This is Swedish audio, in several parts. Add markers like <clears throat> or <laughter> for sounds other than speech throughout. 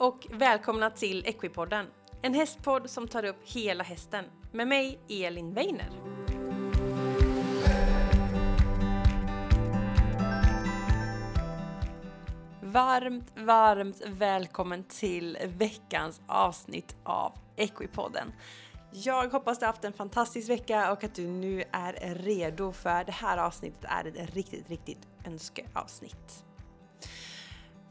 och välkomna till Equipodden. En hästpodd som tar upp hela hästen. Med mig, Elin Weiner. Varmt, varmt välkommen till veckans avsnitt av Equipodden. Jag hoppas du har haft en fantastisk vecka och att du nu är redo för det här avsnittet är ett riktigt, riktigt önskeavsnitt.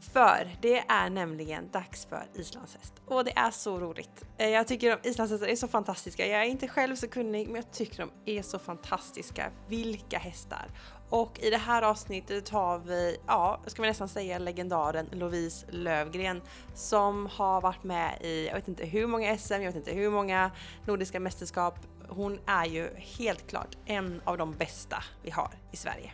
För det är nämligen dags för islandshäst och det är så roligt. Eh, jag tycker att islandshästar är så fantastiska. Jag är inte själv så kunnig men jag tycker de är så fantastiska. Vilka hästar! Och i det här avsnittet har vi, ja, ska vi nästan säga legendaren Lovise Lövgren som har varit med i, jag vet inte hur många SM, jag vet inte hur många nordiska mästerskap. Hon är ju helt klart en av de bästa vi har i Sverige.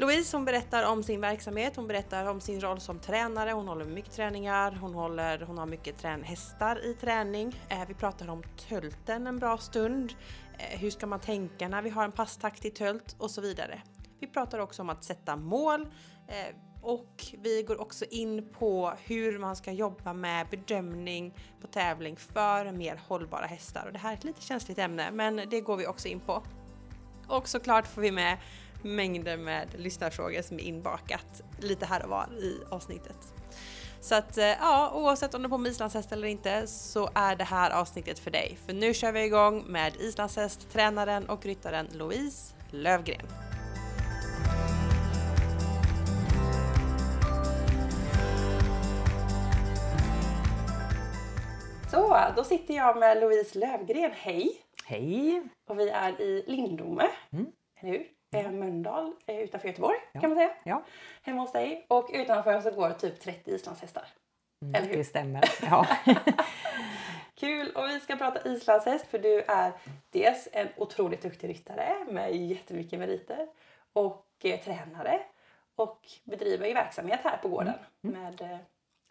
Louise hon berättar om sin verksamhet, hon berättar om sin roll som tränare, hon håller mycket träningar, hon, håller, hon har mycket trän hästar i träning. Eh, vi pratar om tölten en bra stund, eh, hur ska man tänka när vi har en passtakt i tölt och så vidare. Vi pratar också om att sätta mål eh, och vi går också in på hur man ska jobba med bedömning på tävling för mer hållbara hästar. Och det här är ett lite känsligt ämne men det går vi också in på. Och såklart får vi med mängder med lyssnarfrågor som är inbakat lite här och var i avsnittet. Så att eh, ja, oavsett om du är på med islandshäst eller inte så är det här avsnittet för dig. För nu kör vi igång med islandshäst, tränaren och ryttaren Louise Lövgren. Så, då sitter jag med Louise Lövgren. Hej! Hej! Och vi är i Lindome, mm. eller hur? Eh, Mölndal eh, utanför Göteborg ja. kan man säga. Ja. Hemma hos dig. Och utanför så går typ 30 islandshästar. Mm, Eller hur? Det stämmer. Ja. <laughs> Kul! Och vi ska prata islandshäst för du är dels en otroligt duktig ryttare med jättemycket meriter och eh, tränare och bedriver ju verksamhet här på gården mm. mm. med eh,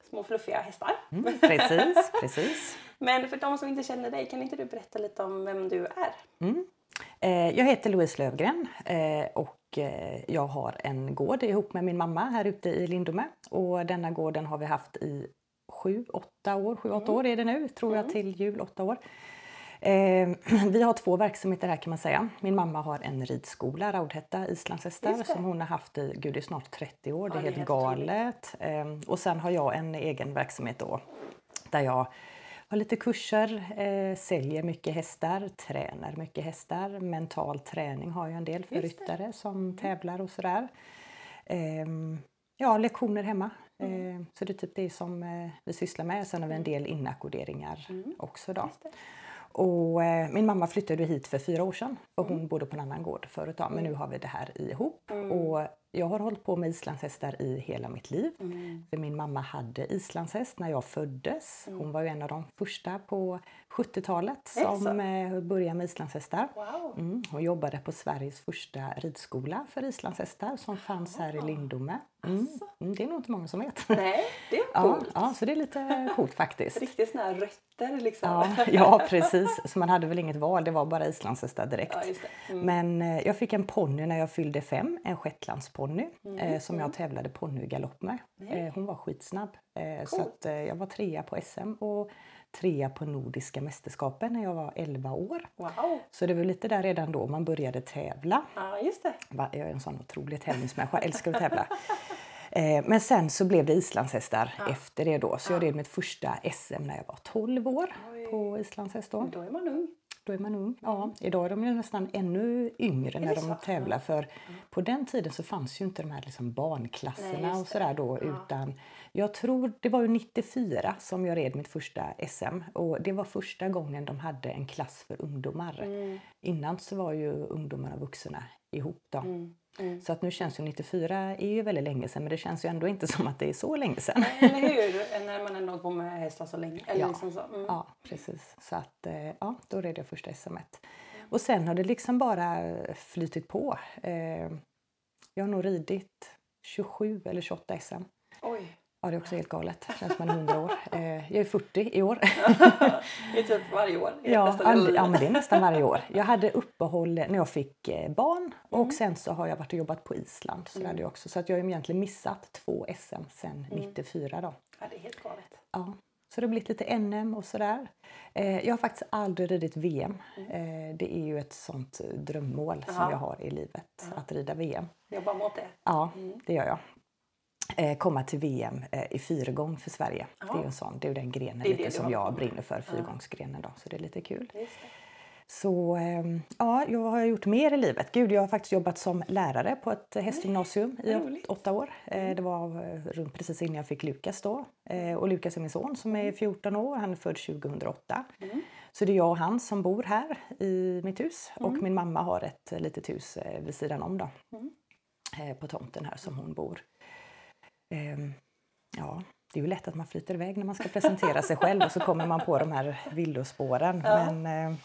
små fluffiga hästar. Mm, <laughs> precis, precis. Men för de som inte känner dig, kan inte du berätta lite om vem du är? Mm. Eh, jag heter Louise Lövgren eh, och eh, jag har en gård ihop med min mamma här ute i Lindome. Och denna gården har vi haft i sju, åtta år, sju, åtta mm. år är det nu, tror jag, mm. till jul, åtta år. <clears throat> Vi har två verksamheter här kan man säga. Min mamma har en ridskola, Raudhätta islandshästar, som hon har haft i gud, det är snart 30 år. Det är ja, helt, helt galet. Och sen har jag en egen verksamhet då där jag har lite kurser, eh, säljer mycket hästar, tränar mycket hästar. Mental träning har jag en del för ryttare som mm. tävlar och sådär. Eh, ja, lektioner hemma. Mm. Eh, så det är typ det som eh, vi sysslar med. Sen har vi en mm. del inackorderingar mm. också. Då. Och, eh, min mamma flyttade hit för fyra år sedan och hon mm. bodde på en annan gård förut. Men nu har vi det här ihop. Mm. Och jag har hållit på med islandshästar i hela mitt liv. Mm. Min mamma hade islandshäst när jag föddes. Mm. Hon var ju en av de första på 70-talet som eh, började med islandshästar. Wow. Mm. Hon jobbade på Sveriges första ridskola för islandshästar som fanns här i Lindome. Mm. Alltså. Mm, det är nog inte många som vet. Nej, det är <laughs> coolt. Ja, ja så det är lite coolt faktiskt. Riktigt sådana här rötter liksom. Ja, ja, precis. Så man hade väl inget val, det var bara islandshästar direkt. Ja, mm. Men eh, jag fick en ponny när jag fyllde fem, en shetlandsponny mm. eh, som jag tävlade ponnygalopp med. Eh, hon var skitsnabb. Eh, så att, eh, jag var trea på SM och trea på Nordiska mästerskapen när jag var 11 år. Wow. Så det var lite där redan då man började tävla. Ja, just det. Jag är en sån otrolig tävlingsmänniska, älskar att tävla. Eh, men sen så blev det islandshästar ja. efter det då. Så jag red mitt första SM när jag var 12 år Oj. på islandshäst då. Då är man ung. Då är man ung. Ja, idag är de ju nästan ännu yngre när de så? tävlar för mm. på den tiden så fanns ju inte de här liksom barnklasserna Nej, och sådär då ja. utan jag tror det var ju 94 som jag red mitt första SM och det var första gången de hade en klass för ungdomar. Mm. Innan så var ju ungdomar och vuxna ihop då. Mm. Mm. Så att nu känns ju 94 är ju väldigt länge sedan men det känns ju ändå inte <laughs> som att det är så länge sedan. eller hur! När man ändå hållit på med hästar så länge. Eller ja. Liksom så. Mm. ja, precis. Så att eh, ja, då red jag första SM. Och sen har det liksom bara flytit på. Eh, jag har nog ridit 27 eller 28 SM. Oj. Ja, det är också helt galet. Det känns som man är 100 år. <laughs> Eh, jag är 40 i år. <laughs> det är typ varje år? Ja, ja, men det är nästan varje år. Jag <laughs> hade uppehåll när jag fick eh, barn och mm. sen så har jag varit och jobbat på Island. Så, mm. också. så att jag har egentligen missat två SM sen mm. 94. Då. Ja, det är helt galet. Ja. Så det har blivit lite NM och sådär. Eh, jag har faktiskt aldrig ridit VM. Eh, det är ju ett sånt drömmål som Jaha. jag har i livet, att rida VM. Jobba mot det. Ja, det gör jag. Eh, komma till VM eh, i fyrgång för Sverige. Ja. Det är ju en sån, det är den grenen Det är det lite som jag brinner för, fyrgångsgrenen då. Så det är lite kul. Så ehm, ja, jag har gjort mer i livet. Gud, jag har faktiskt jobbat som lärare på ett hästgymnasium i åt- åtta år. Eh, Det var runt precis innan jag fick Lukas då. Och Lukas är min son som är 14 år. Han är född 2008. Så det är jag och han som bor här i mitt hus. Och min mamma har ett litet hus vid sidan om då. Eh, På tomten här som hon bor. Ehm, Ja, det är ju lätt att man flyter iväg när man ska presentera sig själv och så kommer man på de här villospåren. Men, eh,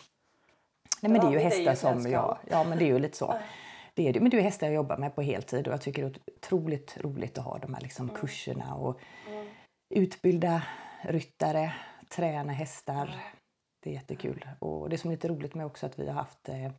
nej, men det är ju Ja, hästar som jag... Ja, men det är ju lite så. Det är. Men det är hästar jag jobbar med på heltid och jag tycker det är otroligt roligt att ha de här liksom kurserna och utbilda ryttare, träna hästar. Det är jättekul. Och det som är lite roligt med också att vi har haft eh,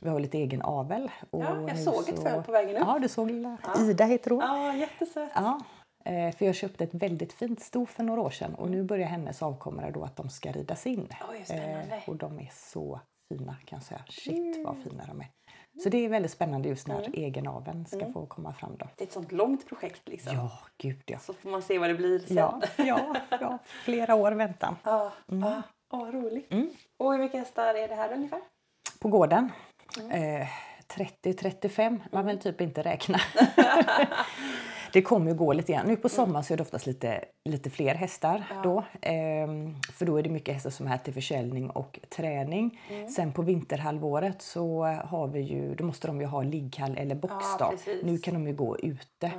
vi har lite egen avel. Och Ja, jag såg ett föl på vägen upp. Ja, du såg lilla Ida heter hon. Ja, jättesöt. Ja, eh, för jag köpte ett väldigt fint sto för några år sedan och nu börjar hennes avkommor då att de ska ridas in. Spännande. och de är så fina kan jag säga. Shit vad fina de är. Så det är väldigt spännande just när egenaveln ska få komma fram då. Det är ett sånt långt projekt liksom. Ja, gud ja. Så får man se vad det blir sen. Ja, ja, <laughs> ja, flera år väntan. Ja, ja. Åh, vad roligt. Mm. Och hur mycket hästar är det här ungefär? På gården. Mm. Eh, 30-35, man vill typ inte räkna. <laughs> det kommer ju gå lite grann. Nu på sommaren så är det oftast lite, lite fler hästar då. Ehm, för då är det mycket hästar som är här till försäljning och träning. Mm. Sen på vinterhalvåret så har vi ju, då måste de ju ha ligghall eller box Ja. Nu kan de ju gå ute.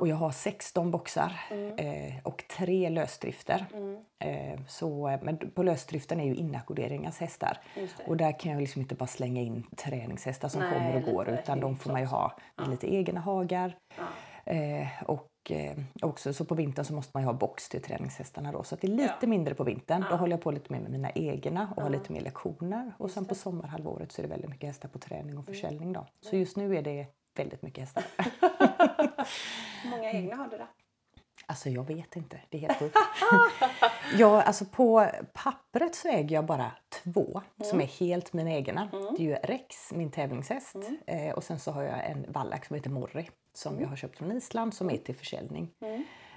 Och jag har 16 boxar Mm. eh, och tre lösdrifter. Eh, så, men på lösdriften är ju inackorderingens hästar. Just. Och där kan jag liksom inte bara slänga in träningshästar som Nej, kommer och går utan de får man ju ha i lite egna hagar. Eh, och eh, också så på vintern så måste man ju ha box till träningshästarna då. Så att det är lite Ja. mindre på vintern. Då håller jag på lite mer med mina egna och har lite mer lektioner. Och sen på sommarhalvåret så är det väldigt mycket hästar på träning Mm. och försäljning då. Så just nu är det väldigt mycket hästar. <laughs> Många egna har du då? Alltså jag vet inte, det är helt sjukt. ja, alltså på pappret så äger jag bara två som är helt mina egna. Det är ju Rex, min tävlingshäst. Eh, och sen så har jag en vallack som heter Morri som jag har köpt från Island som är till försäljning.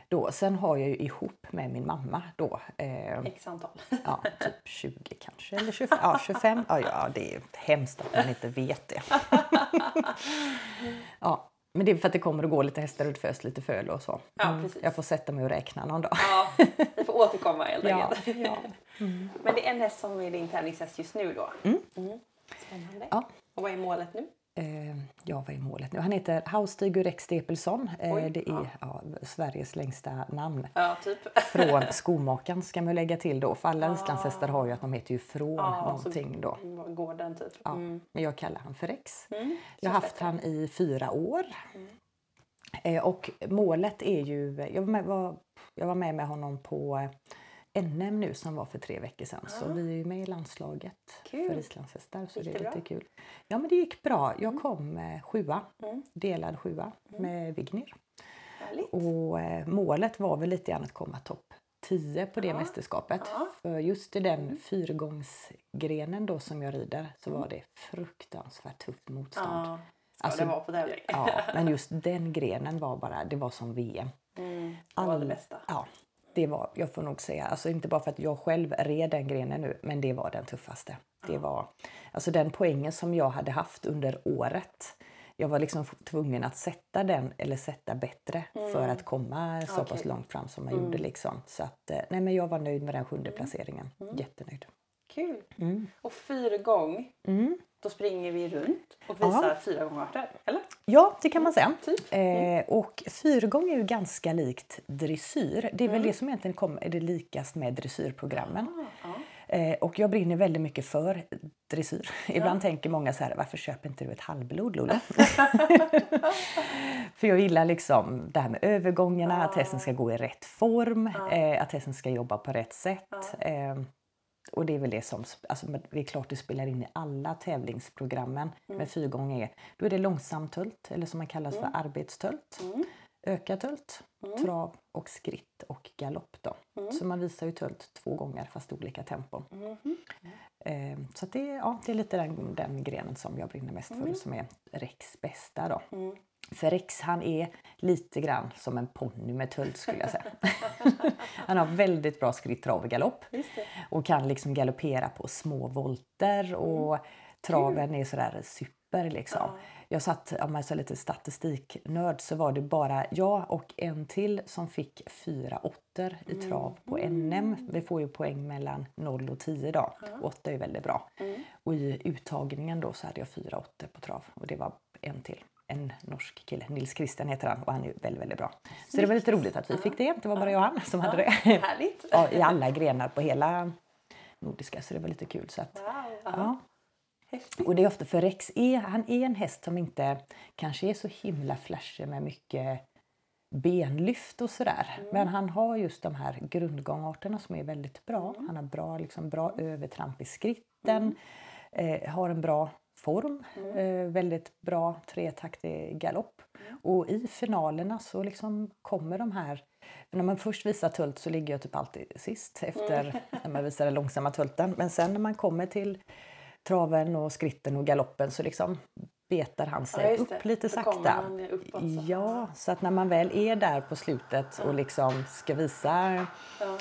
Då, sen har jag ju ihop med min mamma då, eh, X antal. ja, typ 20 kanske, eller 25. Ja, 25. Ja, ja, det är hemskt att man inte vet det. <laughs> ja, men det är för att det kommer att gå lite hästar och föds lite föl och så. Ja, precis. Jag får sätta mig och räkna någon dag. Ja, vi får återkomma helt Ja, enkelt. ja. <laughs> Men det är en häst som är din tävlingshäst just nu då? Mm. Spännande. Ja. Och vad är målet nu? Eh, ja, vad är målet nu? Han heter Haustig Rex Stepelsson. Eh, det är ja. Sveriges längsta namn. Ja, typ. <laughs> Från skomakaren ska man lägga till då. För alla islandshästar har ju att de heter ju från Ja, någonting då. gården typ. Ja, Mm. Men jag kallar han för Rex. Mm. Jag har haft han i fyra år. Eh, och målet är ju... Jag var, med, var, jag var med med honom på NM nu som var för tre veckor sedan. Så vi är ju med i landslaget Kul. för islandshästar. Så Gick det är det lite bra? kul. Ja men det gick bra. Jag kom eh, sjua. Mm. Delad sjua med Vignir. Härligt. Och eh, målet var väl lite grann att komma topp 10 på det mästerskapet. Ja. För just i den fyrgångsgrenen då som jag rider så var det fruktansvärt tufft motstånd. Ja, ska Alltså, det vara på tävling. Ja, <laughs> men just den grenen var bara, det var som VM. Mm. Det var det All- bästa. Ja, det var, jag får nog säga, alltså inte bara för att jag själv red den grenen nu, men det var den tuffaste. Det var, alltså den poängen som jag hade haft under året, jag var liksom tvungen att sätta den eller sätta bättre för att komma så pass Okej. långt fram som jag gjorde. Liksom. Så att, eh, nej, men jag var nöjd med den sjunde placeringen. Jättenöjd. Kul. Mm. Och fyrgång, Mm. Då springer vi runt och visar fyra gångarter, eller? Ja, det kan man säga. Typ. Eh, och fyrgång är ju ganska likt dressyr. Det är väl det som egentligen är det likast med dressyrprogrammen. Ja. Eh, och jag brinner väldigt mycket för dressyr. Ibland tänker många så här, varför köper inte du ett halvblod Lolo? <laughs> för jag gillar liksom det här med övergångarna, att hästen ska gå i rätt form, eh, att hästen ska jobba på rätt sätt. Eh, och det är väl det som, alltså det är klart det spelar in i alla tävlingsprogrammen. Men fyrgång är, då är det långsamtölt eller som man kallas för arbetstölt. ökad tölt, Mm. trav och skritt och galopp. Då. Så man visar ju tölt två gånger fast olika tempon. Eh, så det, ja, det är lite den, den grenen som jag brinner mest för som är Rex bästa. Då. Mm. För Rex han är lite grann som en ponny med tölt skulle jag säga. <laughs> han har väldigt bra skritt, trav och galopp och kan liksom galoppera på små volter och traven är sådär super liksom. Ja. Jag satt, om man är lite statistiknörd, så var det bara jag och en till som fick fyra åttor i trav på NM. Vi får ju poäng mellan 0 och 10 då. Åtta är väldigt bra. Och i uttagningen då så hade jag fyra åttor på trav och det var en till. En norsk kille, Nils Christian heter han och han är väldigt, väldigt bra. Så det var lite roligt att vi fick det. Det var bara jag och han som hade det. <laughs> Härligt! Ja, I alla grenar på hela nordiska så det var lite kul. Så att, Wow. Ja. ja. Häftigt. Och det är ofta för Rex är, han är en häst som inte kanske är så himla flashig med mycket benlyft och sådär. Men han har just de här grundgångarterna som är väldigt bra. Han har bra, liksom, bra övertramp i skritten, eh, har en bra form, eh, väldigt bra tretaktig galopp. Och i finalerna så liksom kommer de här när man först visar tult så ligger jag typ alltid sist efter när man visar den långsamma tulten. Men sen när man kommer till traven och skritten och galoppen så liksom betar han Ja, sig det. upp lite sakta. uppåt så. Ja, så att när man väl är där på slutet och liksom ska visa Ja.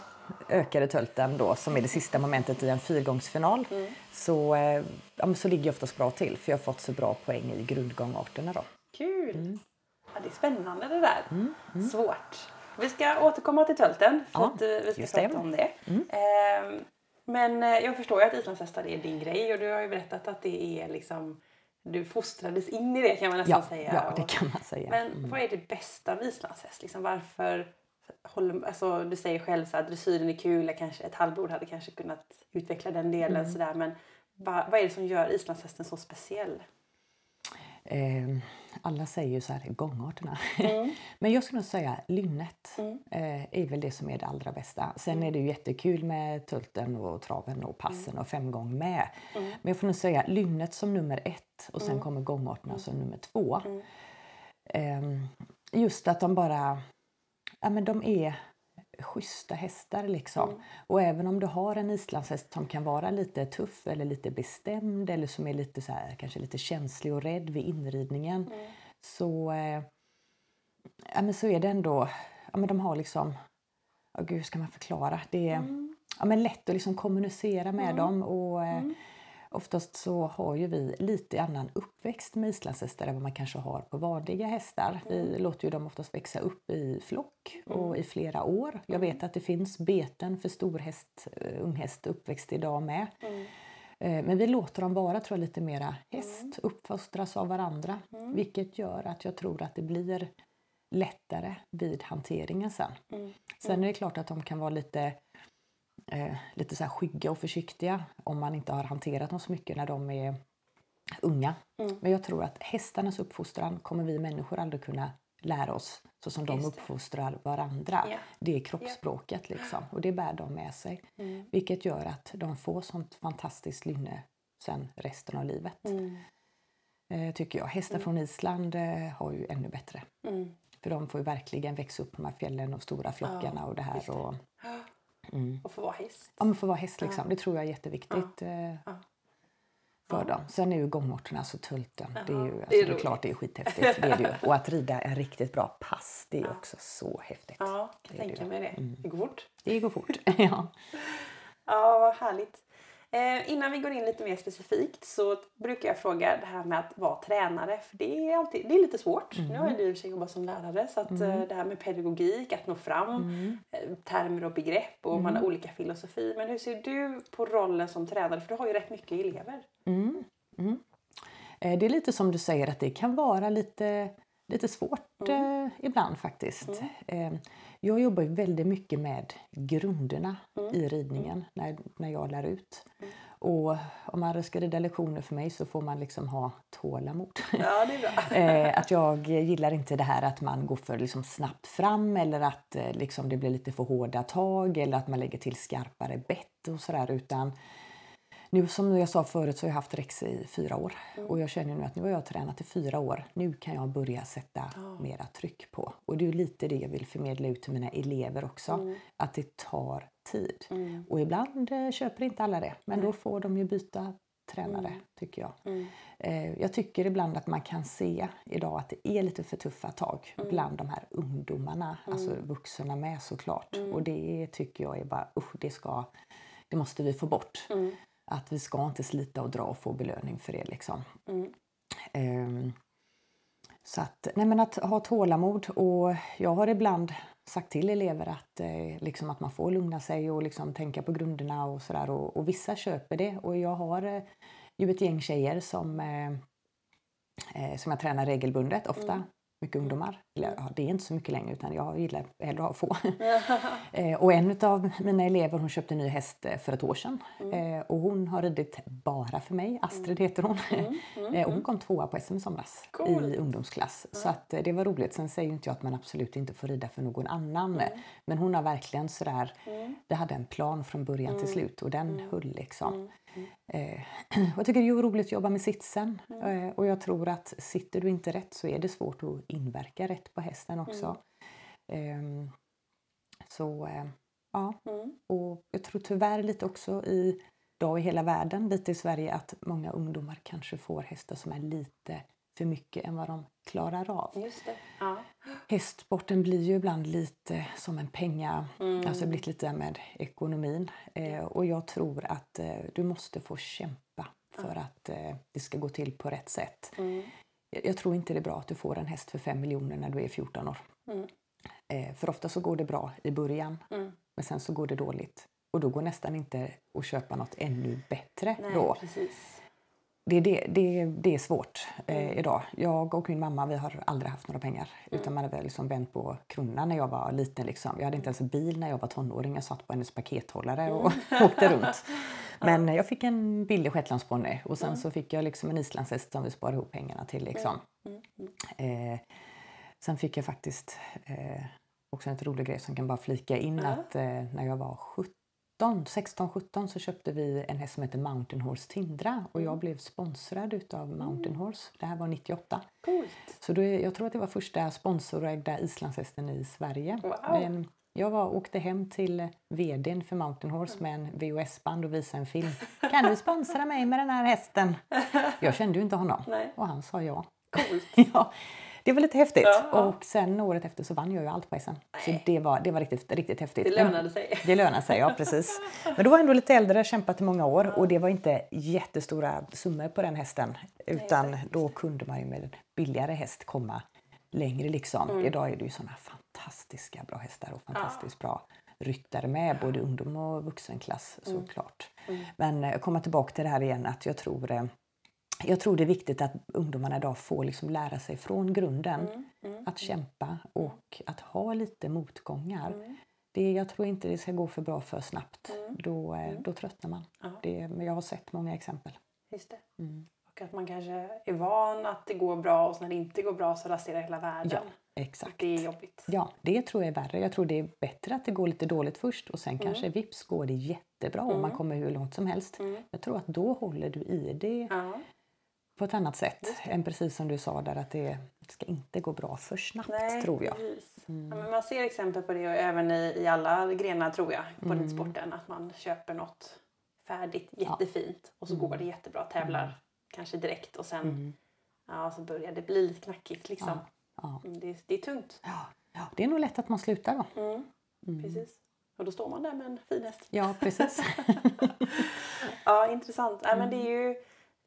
Ökade tölten då, som är det sista momentet i en fyrgångsfinal, Mm. så, eh, ja, men så ligger jag oftast bra till för jag har fått så bra poäng i grundgångarterna då. Kul! Mm. Ja, det är spännande det där. Svårt. Vi ska återkomma till tölten för Ja, att eh, vi ska. Mm. prata om det. Ehm, men eh, jag förstår ju att islandshästar är din grej och du har ju berättat att det är liksom du fostrades in i det kan man nästan Ja, säga. ja, det kan man säga. Men vad är det bästa med islandshäst? Liksom varför håller, alltså, du säger själv så att dressyren är kul, jag kanske, ett halvblod hade kanske kunnat utveckla den delen Mm. sådär men vad, vad är det som gör islandshästen så speciell? Eh, alla säger ju så här gångarterna. Mm. <laughs> Men jag skulle nog säga lynnet eh, är väl det som är det allra bästa. Sen Mm. är det ju jättekul med tulten och traven och passen Mm. och femgång med. Men jag får nog säga lynnet som nummer ett och sen kommer gångarterna som nummer två. Mm. Eh, just att de bara, ja men de är schyssta hästar liksom. Mm. Och även om du har en islandshäst som kan vara lite tuff eller lite bestämd eller som är lite så här, kanske lite känslig och rädd vid inridningen Mm. så, eh, ja, men så är det ändå, ja, men de har liksom, ja, gud, hur ska man förklara? Det är Mm. ja, men lätt att liksom kommunicera med dem och eh, oftast så har ju vi lite annan uppväxt med islandshästar än vad man kanske har på vanliga hästar. Vi låter ju dem oftast växa upp i flock och i flera år. Jag vet att det finns beten för storhäst, eh, unghäst uppväxt idag med. Eh, Men vi låter dem vara tror jag, lite mera häst, uppfostras av varandra. Vilket gör att jag tror att det blir lättare vid hanteringen sen. Sen är det klart att de kan vara lite, eh, lite så här skygga och försiktiga om man inte har hanterat dem så mycket när de är unga. Men jag tror att hästarnas uppfostran kommer vi människor aldrig kunna lära oss så som de uppfostrar varandra. Ja. Det är kroppsspråket liksom och det bär de med sig. Vilket gör att de får sånt fantastiskt lynne sen resten av livet. Eh, tycker jag. Hästar från Island eh, har ju ännu bättre. Mm. För de får ju verkligen växa upp på de här fjällen och stora flockarna och det här. just det. Och, få vara häst. ja, men få vara häst liksom. Det tror jag är jätteviktigt eh, för dem. Sen är ju gångarterna, alltså tulten, det är ju alltså, det är det är klart det är skithäftigt. Det är det ju. Och att rida en riktigt bra pass, det är också så häftigt. Ja, kan Det är tänka det. mig det. Det går fort. Det går fort. <laughs> ja. Ja, vad härligt. Eh, innan vi går in lite mer specifikt så brukar jag fråga det här med att vara tränare. För det är, alltid, det är lite svårt. Nu har du i och för sig jobbat som lärare. Så att, eh, det här med pedagogik, att nå fram, eh, termer och begrepp och man har olika filosofi. Men hur ser du på rollen som tränare? För du har ju rätt mycket elever. Eh, Det är lite som du säger att det kan vara lite, lite svårt eh, ibland faktiskt. Jag jobbar väldigt mycket med grunderna i ridningen när, när jag lär ut. Och om man ska rida lektioner för mig så får man liksom ha tålamod. Ja, <laughs> eh, att jag gillar inte det här att man går för liksom snabbt fram eller att eh, liksom det blir lite för hårda tag eller att man lägger till skarpare bett och sådär utan Nu som jag sa förut så har jag haft Rex i fyra år och jag känner nu att nu har jag tränat i fyra år. Nu kan jag börja sätta mera tryck på. Och det är lite det jag vill förmedla ut till mina elever också. Att det tar tid. Och ibland eh, köper inte alla det. Men då får de ju byta tränare tycker jag. Eh, jag tycker ibland att man kan se idag att det är lite för tuffa tag bland de här ungdomarna, alltså vuxna med såklart. Och det tycker jag är bara, usch, det ska, det måste vi få bort. Att vi ska inte slita och dra och få belöning för det liksom. Ehm, så att, nej men att ha tålamod och jag har ibland sagt till elever att, eh, liksom att man får lugna sig och liksom tänka på grunderna och sådär och, och vissa köper det och jag har eh, ju ett gäng tjejer som, eh, eh, som jag tränar regelbundet ofta. Mycket ungdomar. Ja, det är inte så mycket längre utan jag gillar hellre att ha få. <laughs> <laughs> eh, och en av mina elever hon köpte en ny häst eh, för ett år sedan. Eh, och hon har ridit bara för mig. Astrid heter hon. <laughs> eh, och hon kom tvåa på SM i somras Cool. i ungdomsklass. Så att, det var roligt. Sen säger inte jag att man absolut inte får rida för någon annan. Men hon har verkligen sådär, vi hade en plan från början till slut och den höll liksom. Och <clears throat> jag tycker det är roligt att jobba med sitsen. Eh, och jag tror att sitter du inte rätt så är det svårt att inverka rätt på hästen också. Ehm, så eh, ja, och jag tror tyvärr lite också i dag i hela världen, lite i Sverige, att många ungdomar kanske får hästar som är lite för mycket än vad de klarar av. Just det. Ja. Hästsporten blir ju ibland lite som en penga, alltså det blir lite med ekonomin. Eh, och jag tror att eh, du måste få kämpa för att eh, det ska gå till på rätt sätt. Jag, jag tror inte det är bra att du får en häst för 5 miljoner när du är 14 år. Eh, för ofta så går det bra i början, men sen så går det dåligt. Och då går nästan inte att köpa något ännu bättre Nej, då precis. det, det, det, det är svårt eh, idag. Jag och min mamma vi har aldrig haft några pengar. Utan man hade liksom vänt på kronorna när jag var liten. Liksom. Jag hade inte ens en bil när jag var tonåring. Jag satt på hennes pakethållare och <laughs> åkte runt. <laughs> Men jag fick en billig shetlandsponny och sen så fick jag liksom en islandshäst som vi sparade ihop pengarna till. Liksom. Eh, sen fick jag faktiskt eh, också en rolig grej som kan bara flika in att eh, när jag var 17 16-17 så köpte vi en häst som heter Mountain Horse Tindra och jag blev sponsrad utav Mountain Horse. Det här var 98. Coolt. Så då, jag tror att det var första sponsorägda islandshästen i Sverige. Wow. Men jag var, åkte hem till vdn för Mountain Horse med en VHS-band och visade en film. Kan du sponsra mig med den här hästen? Jag kände ju inte honom Nej. och han sa ja. Coolt. <laughs> ja. Det var lite häftigt. Ja, ja. Och sen året efter så vann jag ju allt på SM. Så det var, det var riktigt, riktigt häftigt. Det Men- lönade sig. <laughs> det lönar sig, ja precis. Men då var jag ändå lite äldre, kämpat i många år och det var inte jättestora summor på den hästen. Utan då kunde man ju med en billigare häst komma längre liksom. Mm. Idag är det ju sådana fantastiska bra hästar och fantastiskt bra ryttare med både ungdom och vuxenklass Mm. såklart. Men eh, komma tillbaka till det här igen att jag tror eh, jag tror det är viktigt att ungdomarna idag får liksom lära sig från grunden Mm, att kämpa och att ha lite motgångar. Det, jag tror inte det ska gå för bra för snabbt. Då, eh, då tröttnar man. Ja. Det, men jag har sett många exempel. Just det. Mm. Och att man kanske är van att det går bra och när det inte går bra så raserar hela världen. Ja, exakt. Det är jobbigt. Ja, det tror jag är värre. Jag tror det är bättre att det går lite dåligt först och sen kanske vips går det jättebra och man kommer hur långt som helst. Jag tror att då håller du i det Ja. på ett annat sätt än precis som du sa där att det ska inte gå bra för snabbt Nej, tror jag. precis. Ja, men man ser exempel på det och även i, i alla grenar tror jag på Mm. ridsporten. Att man köper något färdigt, jättefint och så Mm. går det jättebra. Tävlar kanske direkt och sen ja, så börjar det bli lite knackigt. Liksom. Ja. Mm, Det, är- det är tungt. Ja, ja, det är nog lätt att man slutar då. Mm. Precis. Och då står man där med en fin häst. Ja, precis. <laughs> Ja, intressant. Ja, men det Mm. är ju,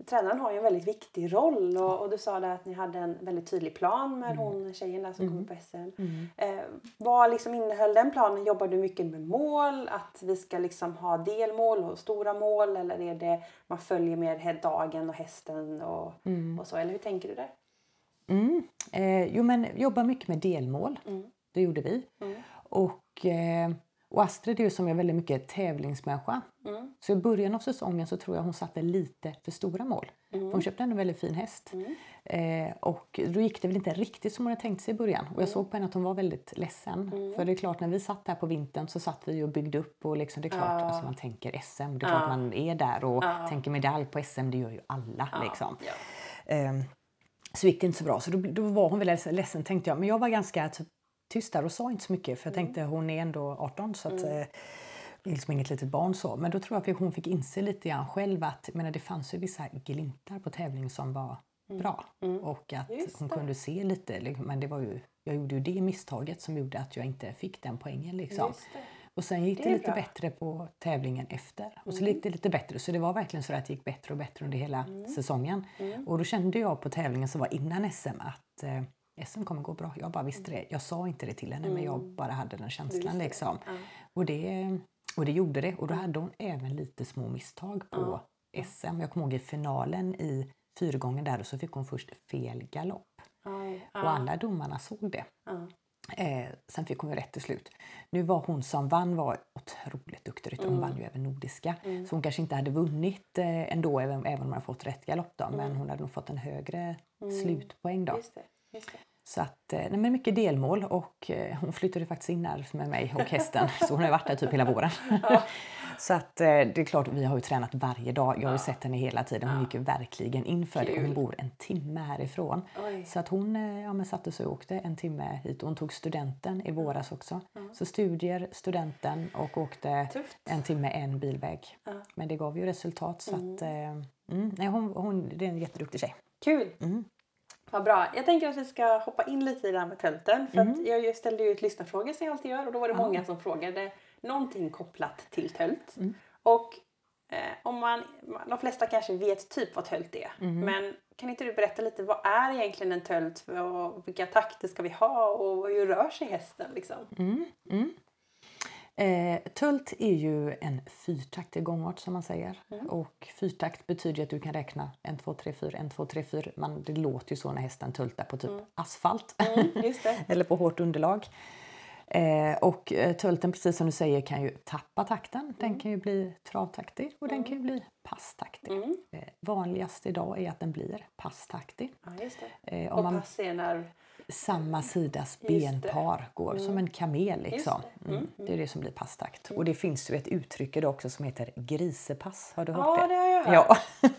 tränaren har ju en väldigt viktig roll och, och du sa där att ni hade en väldigt tydlig plan med Mm. hon tjejen där som kom på SM. Eh, vad liksom innehöll den planen? Jobbar du mycket med mål? Att vi ska liksom ha delmål och stora mål eller är det man följer med dagen och hästen och, och så? Eller hur tänker du där? Mm. Eh, jo, men jobba mycket med delmål. Det gjorde vi. Och, eh, Och Astrid är ju som jag väldigt mycket tävlingsmänniska. Mm. Så i början av säsongen så tror jag hon satte lite för stora mål. Mm. Hon köpte en väldigt fin häst. Eh, och då gick det väl inte riktigt som hon hade tänkt sig i början. Mm. Och jag såg på henne att hon var väldigt ledsen. För det är klart när vi satt där på vintern så satt vi och byggde upp och liksom, det är klart, alltså man tänker SM. Det är klart man är där och tänker medalj på SM, det gör ju alla liksom. Ja. Så gick det inte så bra. Så då, då var hon väldigt ledsen tänkte jag. Men jag var ganska typ, tyst där och sa inte så mycket. För jag tänkte hon är ändå 18 så att eh, det är liksom inget litet barn så. Men då tror jag att hon fick inse lite grann själv att menar, det fanns ju vissa glimtar på tävling som var bra. Och att hon kunde se lite. liksom, Men det var ju, jag gjorde ju det misstaget som gjorde att jag inte fick den poängen. Liksom. Och sen gick det, Det lite bra. Mm. bättre på tävlingen efter. Och så gick det lite bättre. Så det var verkligen så att det gick bättre och bättre under hela Mm. säsongen. Och då kände jag på tävlingen som var innan SM att eh, SM kommer gå bra. Jag bara visste det. Jag sa inte det till henne men jag bara hade den känslan. Mm. Liksom. Ja. Och, det, och det gjorde det. Och då hade hon även lite små misstag på SM. Jag kommer ihåg i finalen i fyrgången där och så fick hon först fel galopp. Aj, Och alla domarna såg det. Ja. Eh, sen fick hon ju rätt till slut. Nu var hon som vann var otroligt duktig. Hon vann ju även Nordiska. Så hon kanske inte hade vunnit eh, ändå även, även om hon hade fått rätt galopp. Då. Men hon hade nog fått en högre slutpoäng då. Just det. Just det. Så att, eh, nej, men mycket delmål och eh, hon flyttade faktiskt in här med mig och hästen. <laughs> så hon har varit där typ hela våren. Så att eh, det är klart, vi har ju tränat varje dag. Jag har ju sett henne hela tiden. Hon gick ju verkligen in för det. Hon Kul. bor en timme härifrån. Oj. Så att hon eh, ja, men satte sig och åkte en timme hit. Hon tog studenten i våras också. Så studier, studenten och åkte Tufft. en timme en bilväg. Men det gav ju resultat. Så att, eh, mm, nej, hon, hon, det är en jätteduktig tjej. Kul! Mm. Vad bra. Jag tänker att vi ska hoppa in lite i det här med tälten. För Mm. jag ställde ju ett lyssnarfråga som jag alltid gör och då var det många som frågade någonting kopplat till tält. Mm. Och eh, om man, de flesta kanske vet typ vad tält är. Mm. Men kan inte du berätta lite vad är egentligen en tält och vilka takter ska vi ha och hur rör sig hästen liksom? Mm. Eh, tult är ju en fyrtaktig gångart som man säger. Och fyrtakt betyder att du kan räkna 1, 2, 3, 4, 1, 2, 3, 4. Man, det låter ju så när hästen tultar på typ asfalt. Just det. <laughs> Eller på hårt underlag. Eh, och eh, tulten, precis som du säger, kan ju tappa takten. Den kan ju bli travtaktig och den kan ju bli passtaktig. Mm. Eh, vanligast idag är att den blir passtaktig. Ja. Eh, Och man pass är när... samma sidas. Mm. benpar går som en kamel. Liksom. det. Mm. det är det som blir passtakt. Och det finns ju ett uttryck idag också som heter grisepass. Har du hört Ja, det? det har jag hört. Ja,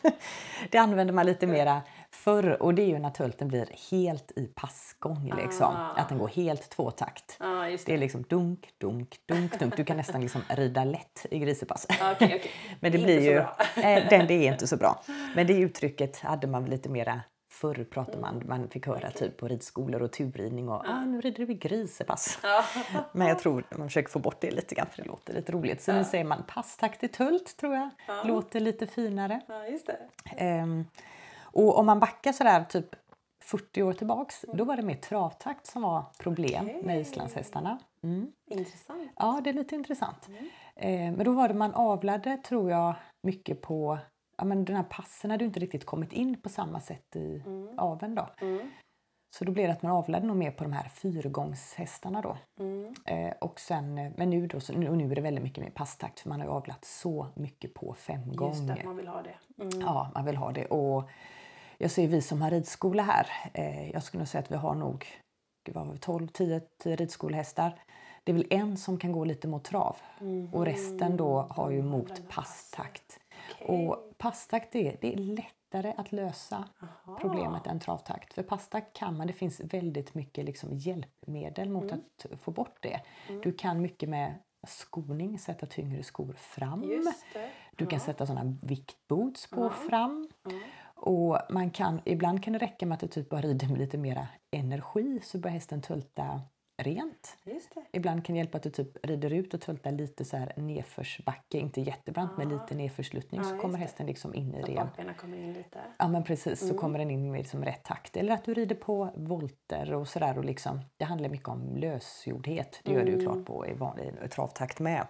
<laughs> det använder man lite mera förr och det är ju när tulten blir helt i passgång. Liksom. Ah. Att den går helt tvåtakt. Just Det det. är liksom dunk, dunk, dunk, dunk. Du kan nästan liksom rida lätt i grisepass. Ja, Okej, okej. <laughs> Men det Inte blir ju... <laughs> Nej, den, det är inte så bra. Men det uttrycket hade man lite mera Förr pratade man, man fick höra typ på ridskolor och turridning och ah, nu rider vi grisepass. <laughs> Men jag tror man försöker få bort det lite grann för det låter lite roligt. Så nu säger man passtakt i tult tror jag. Låter lite finare. ja, just det. Ehm, och om man backar sådär typ 40 år tillbaks, då var det mer travtakt som var problem med islandshästarna. Mm. Intressant. Ja, det är lite intressant. Eh, men då var det man avlade, tror jag, mycket på... Ja, men den här passen hade inte riktigt kommit in på samma sätt i aveln då. Mm. Så då blev det att man avlade nog mer på de här fyrgångshästarna då. Mm. Eh, och sen, eh, men nu, då, nu, och nu är det väldigt mycket mer passtakt för man har ju avlat så mycket på femgång. Just det, man vill ha det. Mm. Ja, man vill ha det. Och jag ser vi som har ridskola här, eh, jag skulle säga att vi har nog gud, vad har vi, 12, 10, 10 ridskolehästar. Det är väl en som kan gå lite mot trav och resten då har ju mot passtakt. Och passtakt är, det är lättare att lösa problemet än travtakt. För passtakt kan man, det finns väldigt mycket liksom hjälpmedel mot att få bort det. Du kan mycket med skoning, sätta tyngre skor fram. Du kan sätta sådana viktboots på fram. Och man kan, ibland kan det räcka med att du typ bara rider med lite mera energi så börjar hästen tulta rent. Ibland kan det hjälpa att du typ rider ut och tultar lite så här nedförsbacke, inte jättebrant men lite nedförsluttning så just kommer hästen liksom in i Så ren. kommer in lite. Ja men precis, så kommer den in med liksom rätt takt. Eller att du rider på volter och sådär. Och liksom, det handlar mycket om lösgjordhet. Det gör det ju klart på i vanlig travtakt med.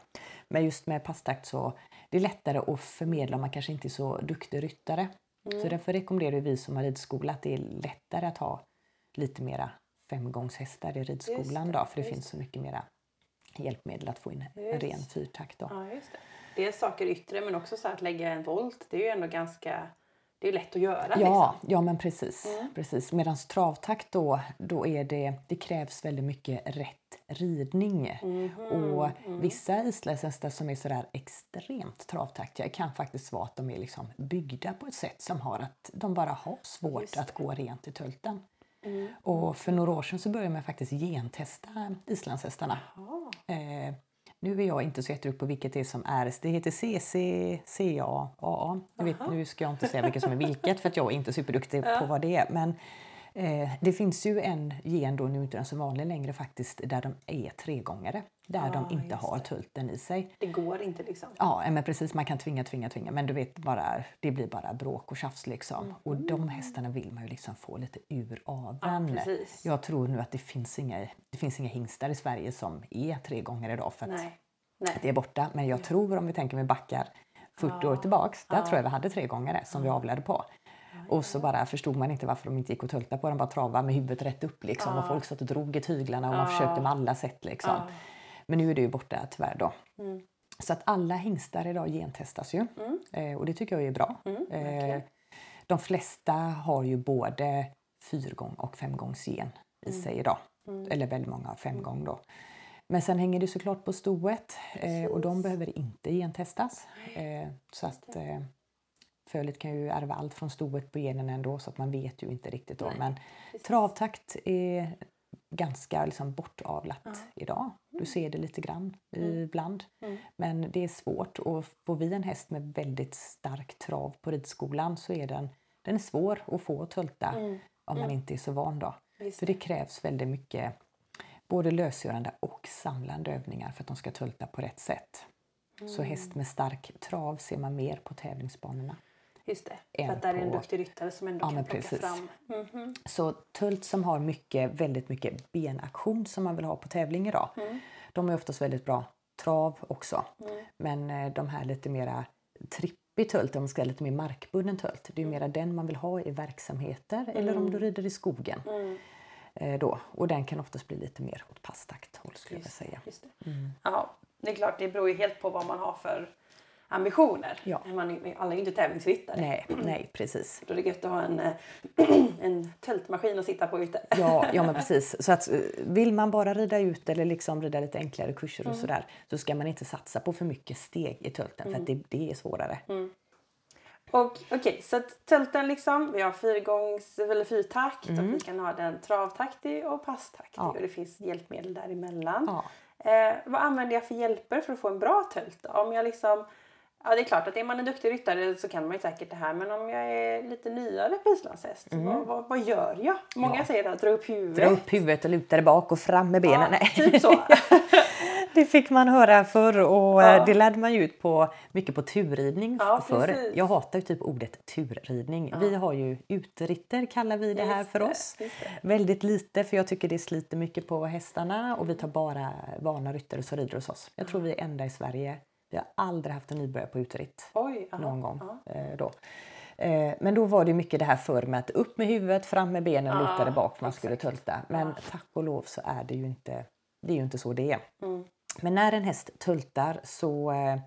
Men just med passtakt så det är lättare att förmedla om man kanske inte är så duktig ryttare. Så därför rekommenderar vi som har ridskola att det är lättare att ha lite mera femgångshästar i ridskolan det, då, för det finns så mycket mera hjälpmedel att få in en Just. ren fyrtakt. Då. Ja, just det. Dels saker yttre men också så att lägga en volt. Det är ju ändå ganska... Det är lätt att göra. Ja, Liksom. ja men precis. precis. Medan travtakt då, då är det, det krävs väldigt mycket rätt ridning. Mhm, Och vissa islandshästar som är sådär extremt travtaktiga kan faktiskt vara att de är liksom byggda på ett sätt som har att de bara har svårt att gå rent i tölten. Mm. Och för några år sedan så började man faktiskt gentesta islandshästarna. Eh, nu är jag inte så jätteduktig på vilket det är som är. Det heter CC, CA, AA. Vet, nu ska jag inte säga vilket som är vilket för att jag är inte superduktig på vad det är. Men eh, det finns ju en gen då, nu inte den så vanlig längre faktiskt, där de är tregångare. Där Ah, de inte har det. tulten i sig. Det går inte liksom. Ja, men precis. Man kan tvinga, tvinga, tvinga. Men du vet, bara, det blir bara bråk och tjafs liksom. Och de hästarna vill man ju liksom få lite ur aveln. Ja, precis. jag tror nu att det finns inga, det finns inga hingstar i Sverige som är tre gånger idag för att Nej. Nej. det är borta. Men jag tror om vi tänker med backar 40 år tillbaks, där tror jag vi hade tre gånger som vi avlade på. Och så bara förstod man inte varför de inte gick och tölta på den, bara trava med huvudet rätt upp liksom. Och folk satt och drog i tyglarna och man försökte med alla sätt liksom. Ja. Men nu är det ju borta tyvärr då. Mm. Så att alla hingstar idag gentestas ju. Eh, och det tycker jag är bra. Mm, eh, de flesta har ju både fyrgång och femgångsgen i Mm. sig idag. Eller väldigt många har femgång då. Men sen hänger det såklart på stoet eh, och de behöver inte gentestas. Eh, så att fölet kan ju ärva allt från stoet på genen ändå så att man vet ju inte riktigt då. Men travtakt är ganska liksom bortavlat idag. Du ser det lite grann ibland. Men det är svårt och får vi en häst med väldigt stark trav på ridskolan så är den, den är svår att få att tölta om man inte är så van då. Just För det krävs väldigt mycket både lösgörande och samlande övningar för att de ska tulta på rätt sätt. Så häst med stark trav ser man mer på tävlingsbanorna. Just det. För att där är en på- duktig ryttare som ändå Ja, kan plocka precis. fram. Mhm. Så tult som har mycket, väldigt mycket benaktion som man vill ha på tävling idag. De är oftast väldigt bra trav också. Men eh, de här lite mera trippig tult, om man ska lite mer markbunden tult, det är ju mera den man vill ha i verksamheter eller om du rider i skogen. Eh, då. Och den kan oftast bli lite mer åt passtakthåll skulle jag vilja säga. Just det. Ja, det är klart, det beror ju helt på vad man har för ambitioner. Ja. Man, alla är ju inte tävlingsryttare. Nej, nej precis. Då är det gött att ha en, eh, <clears throat> en tältmaskin att sitta på ute. Ja, ja men <laughs> precis. Så att, eh, vill man bara rida ut eller liksom rida lite enklare kurser och sådär så ska man inte satsa på för mycket steg i tulten för att det, det är svårare. Och okej, så att tälten liksom, vi har fyrgångs eller fyrtakt och vi kan ha den travtaktig och passtaktig Mm. Ja. och det finns hjälpmedel däremellan. Ja. Eh, vad använder jag för hjälper för att få en bra tölt? Om jag liksom, ja det är klart att är man en duktig ryttare så kan man ju säkert det här men om jag är lite nyare på islandshäst, vad, vad, vad gör jag? Många Mm. Ja. säger att dra upp huvudet. Dra upp huvudet och luta dig bak och fram med benen. Ja, typ så. <laughs> Det fick man höra förr och Ja. eh, det lärde man ju ut på, mycket på turridning Ja, förr. precis. Jag hatar ju typ ordet turridning. Vi har ju uteritter kallar vi det här Just för oss. det. Väldigt lite för jag tycker det sliter mycket på hästarna och vi tar bara vana ryttare som rider hos oss. Jag tror vi är enda i Sverige. Vi har aldrig haft en nybörjare på uteritt Oj, aha, någon gång. ja. Eh, då. Eh, men då var det mycket det här förr med att upp med huvudet, fram med benen, Ja, luta dig bak man skulle tulta. Men tack och lov så är det ju inte, det är ju inte så det är. Mm. Men när en häst tultar så eh,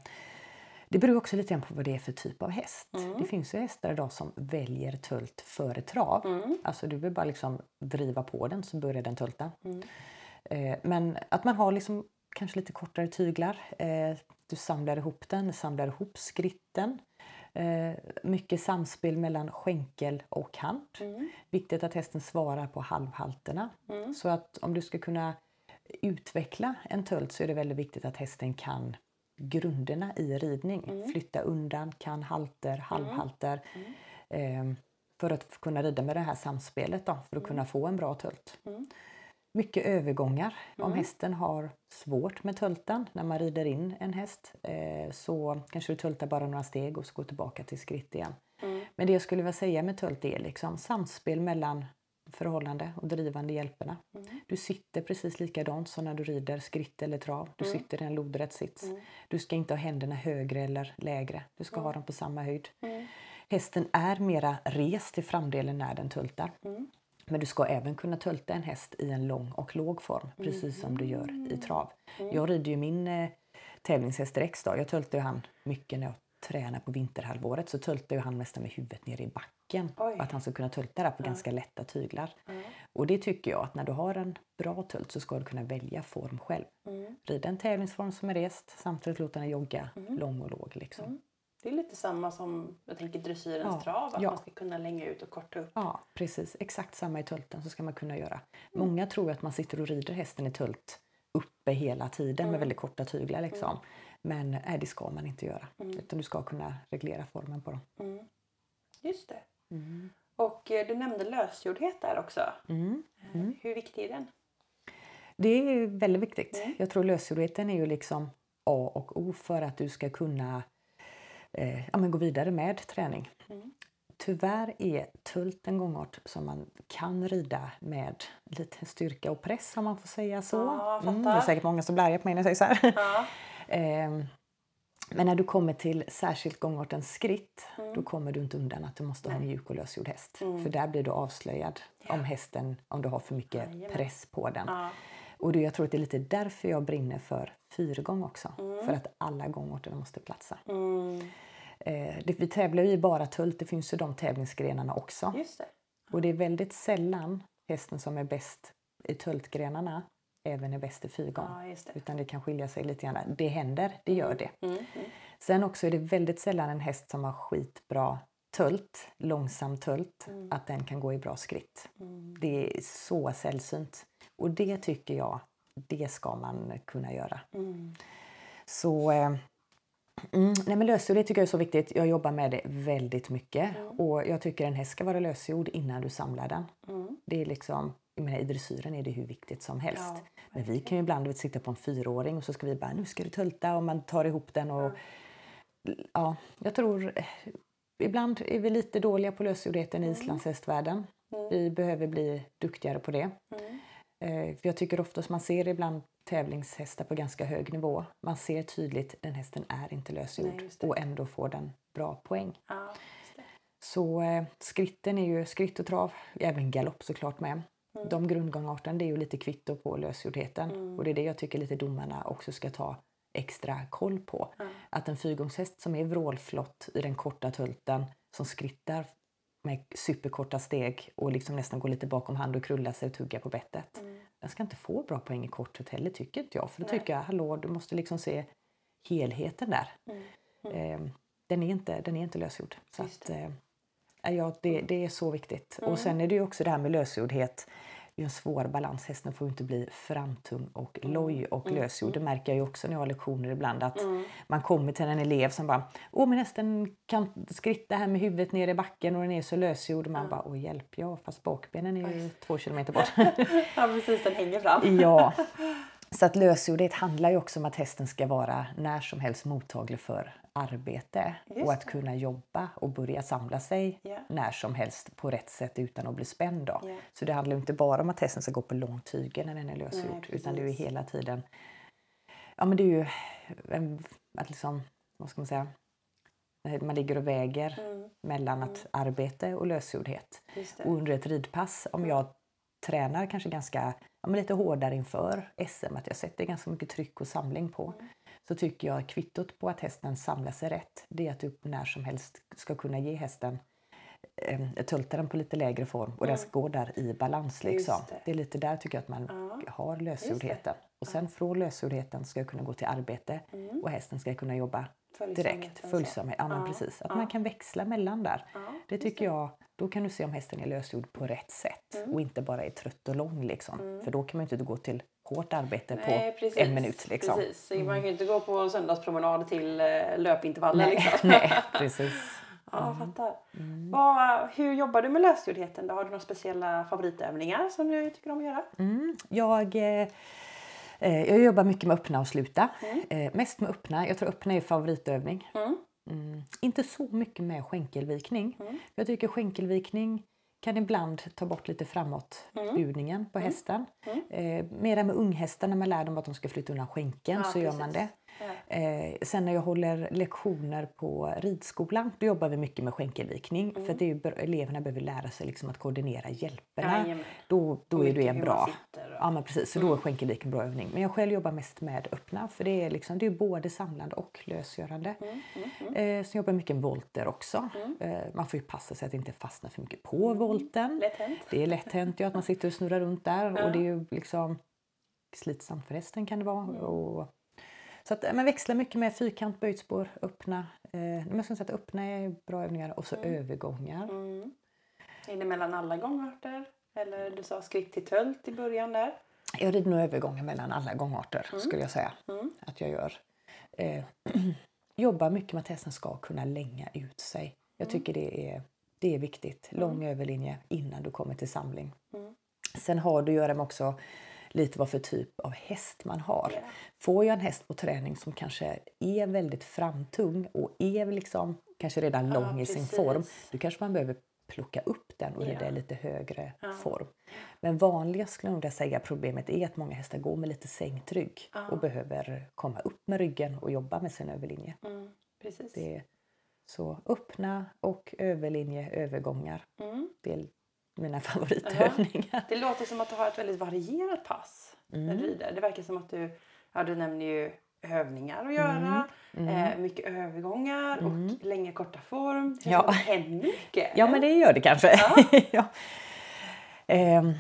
det beror också lite grann på vad det är för typ av häst. Mm. Det finns ju hästar idag som väljer tult före trav. Mm. Alltså du vill bara liksom driva på den så börjar den tulta. Mm. Men att man har liksom kanske lite kortare tyglar. Eh, du samlar ihop den, samlar ihop skritten. Eh, mycket samspel mellan skänkel och kant. Mm. Viktigt att hästen svarar på halvhalterna. Så att om du ska kunna utveckla en tölt så är det väldigt viktigt att hästen kan grunderna i ridning. Flytta undan, kan halter, halvhalter. Eh, för att kunna rida med det här samspelet då, för att kunna få en bra tölt. Mycket övergångar. Om hästen har svårt med tölten när man rider in en häst eh, så kanske du töltar bara några steg och så går tillbaka till skritt igen. Men det jag skulle vilja säga med tölt är liksom samspel mellan förhållande och drivande hjälperna. Du sitter precis likadant som när du rider skritt eller trav. Du sitter i en lodrätt sits. Du ska inte ha händerna högre eller lägre. Du ska ha dem på samma höjd. Hästen är mera rest i framdelen när den tultar. Men du ska även kunna tölta en häst i en lång och låg form, precis som du gör i trav. Jag rider ju min eh, tävlingshäst Rex. Då. Jag töltar ju han mycket när jag tränar på vinterhalvåret. Så töltar ju han mest med huvudet ner i backen. Oj. Att han ska kunna tölta där på ganska lätta tyglar. Och det tycker jag att när du har en bra tölt så ska du kunna välja form själv. Rida en tävlingsform som är rest samtidigt låta den jogga lång och låg. Liksom. Det är lite samma som jag tänker dressyrens Ja, trav, att ja. man ska kunna länga ut och korta upp. Ja, precis. Exakt samma i tölten så ska man kunna göra. Många tror att man sitter och rider hästen i tölt uppe hela tiden med väldigt korta tyglar. Liksom. Men nej, det ska man inte göra. Utan du ska kunna reglera formen på dem. Just det. Och eh, du nämnde lösgjordhet där också. Mm. Eh, Hur viktig är den? Det är väldigt viktigt. Jag tror lösgjordheten är ju liksom A och O för att du ska kunna eh, ja, men gå vidare med träning. Tyvärr är tult en gångart som man kan rida med lite styrka och press om man får säga så. Ja, mm, det är säkert många som blir arga på mig när jag säger så här. Ja. <laughs> Ehm, Men när du kommer till särskilt gångarten skritt, Mm. då kommer du inte undan att du måste ha en mjuk och lösgjord häst. För där blir du avslöjad om hästen, om du har för mycket Jajamän. press på den. Ja. Och det, jag tror att det är lite därför jag brinner för fyrgång också. Mm. För att alla gångarterna måste platsa. Mm. Eh, det, vi tävlar ju i bara tult, det finns ju de tävlingsgrenarna också. Just det. Och det är väldigt sällan hästen som är bäst i tultgrenarna även är bäst i fyrgång. Ja, det. Utan det kan skilja sig lite grann. Det händer, det gör det. Mm. Mm. Sen också är det väldigt sällan en häst som har skitbra tult, långsam tult, att den kan gå i bra skritt. Det är så sällsynt. Och det tycker jag, det ska man kunna göra. Mm. Så eh, mm, nej men lösgjord tycker jag är så viktigt. Jag jobbar med det väldigt mycket. Och jag tycker en häst ska vara lösgjord innan du samlar den. Mm. Det är liksom, jag menar, I dressyren är det hur viktigt som helst. Ja, Men vi kan ju ibland vet, sitta på en fyraåring och så ska vi bara, nu ska du tulta och man tar ihop den. Och, ja, jag tror, eh, ibland är vi lite dåliga på lösgjordheten i islandshästvärlden. Vi behöver bli duktigare på det. Mm. Eh, för jag tycker oftast man ser ibland tävlingshästar på ganska hög nivå. Man ser tydligt den hästen är inte lösgjord och ändå får den bra poäng. Ja. Så eh, skritten är ju skritt och trav, även galopp såklart med. Mm. De grundgångarten det är ju lite kvitto på lösgjordheten och det är det jag tycker lite domarna också ska ta extra koll på. Att en fyrgångshäst som är vrålflott i den korta tulten som skrittar med superkorta steg och liksom nästan går lite bakom hand och krullar sig och tuggar på bettet. Den ska inte få bra poäng i kortut heller tycker inte jag. För då Nej. tycker jag, hallå, du måste liksom se helheten där. Eh, den, är inte, den är inte lösgjord. Så att, eh, ja, det, det är så viktigt. Mm. Och sen är det ju också det här med lösgjordhet. Är en svår balans. Hästen får inte bli framtung och Mm. loj och lösgjord. Det märker jag ju också när jag har lektioner ibland. Att man kommer till en elev som bara Åh men hästen kan skritta här med huvudet ner i backen och den är så lösgjord. Man bara Åh hjälp ja fast bakbenen är ju två kilometer bort. <laughs> ja, precis. Den hänger fram. ja. <laughs> Så att lösgjordhet handlar ju också om att hästen ska vara när som helst mottaglig för arbete Just och att det. kunna jobba och börja samla sig Ja. när som helst på rätt sätt utan att bli spänd. Ja. Så det handlar inte bara om att hästen ska gå på långtyger när den är lösgjord Nej, utan det är ju hela tiden Ja men det är ju att liksom, vad ska man säga, man ligger och väger Mm. mellan att arbete och lösgjordhet. Och under ett ridpass, om jag tränar kanske ganska ja, men lite hårdare inför SM, att jag sätter ganska mycket tryck och samling på, så tycker jag kvittot på att hästen samlar sig rätt, det är att du när som helst ska kunna ge hästen eh, tulta den på lite lägre form och den ska gå där i balans. Liksom. det. Det. är lite där tycker jag att man Ja. har lösgjordheten. Och sen från lösgjordheten ska jag kunna gå till arbete och hästen ska kunna jobba direkt. Följsamhet. Ja, men precis. Att man kan växla mellan där. Det tycker jag, då kan du se om hästen är lösgjord på rätt sätt Mm. och inte bara är trött och lång. Liksom. För då kan man inte gå till hårt arbete Nej, på precis. en minut. Liksom. Precis. Så Man kan ju inte gå på söndagspromenad till eh, löpintervaller. Nej, Liksom. <laughs> nej, precis. <laughs> Ja, jag fattar. Mm. Vad, hur jobbar du med lösgjordheten? Då? Har du några speciella favoritövningar som du tycker om att göra? Mm, jag, eh, jag jobbar mycket med öppna och sluta. Eh, mest med öppna. Jag tror öppna är favoritövning. Mm. Mm, inte så mycket med skänkelvikning. Jag tycker skänkelvikning kan ibland ta bort lite framåtbjudningen på hästen. Eh, mera med unghästar när man lär dem att de ska flytta undan skänkeln Ja, så gör man precis. Eh, sen när jag håller lektioner på ridskolan då jobbar vi mycket med skänkelvikning. För att det är eleverna behöver lära sig liksom att koordinera hjälperna. Jajamän. Då, då är det bra... Mm. Ja men precis, så då är skänkelvik en bra övning. Men jag själv jobbar mest med öppna för det är, liksom, det är både samlande och lösgörande. Mm, Eh, så jag jobbar mycket med volter också. Eh, man får ju passa sig att inte fastna för mycket på volten. Mm. Hänt. Det är lätt hänt ju att man sitter och snurrar runt där <laughs> och det är ju liksom slitsamt för hästen kan det vara. Mm. Och, så att man växlar mycket med fyrkant, böjtspår, öppna. Eh, men säga att öppna är bra övningar och så övergångar. Mm. Är det mellan alla gångarter? Eller du sa skritt till tölt i början där. Jag rider nog övergångar mellan alla gångarter Mm. skulle jag säga att jag gör. Eh, <clears throat> jobbar mycket med att hästen ska kunna länga ut sig. Jag Mm. tycker det är, det är viktigt. Lång överlinje innan du kommer till samling. Mm. Sen har att göra med också lite vad för typ av häst man har. Ja. Får jag en häst på träning som kanske är väldigt framtung och är liksom kanske redan lång i sin form, då kanske man behöver plocka upp den och Ja. rida i lite högre Ja. form. Men vanligast skulle jag säga problemet är att många hästar går med lite sänkt rygg Ja. och behöver komma upp med ryggen och jobba med sin överlinje. Mm. Precis. Det så öppna och överlinje övergångar. Mm. Det är mina <laughs> favoritövningar. Det låter som att du har ett väldigt varierat pass när du rider. Det verkar som att du, ja du nämner ju övningar att göra, Eh, mycket övergångar och länge korta form. Det Ja. händer mycket. Ja, men det gör det kanske. Ja, <laughs> Ehm,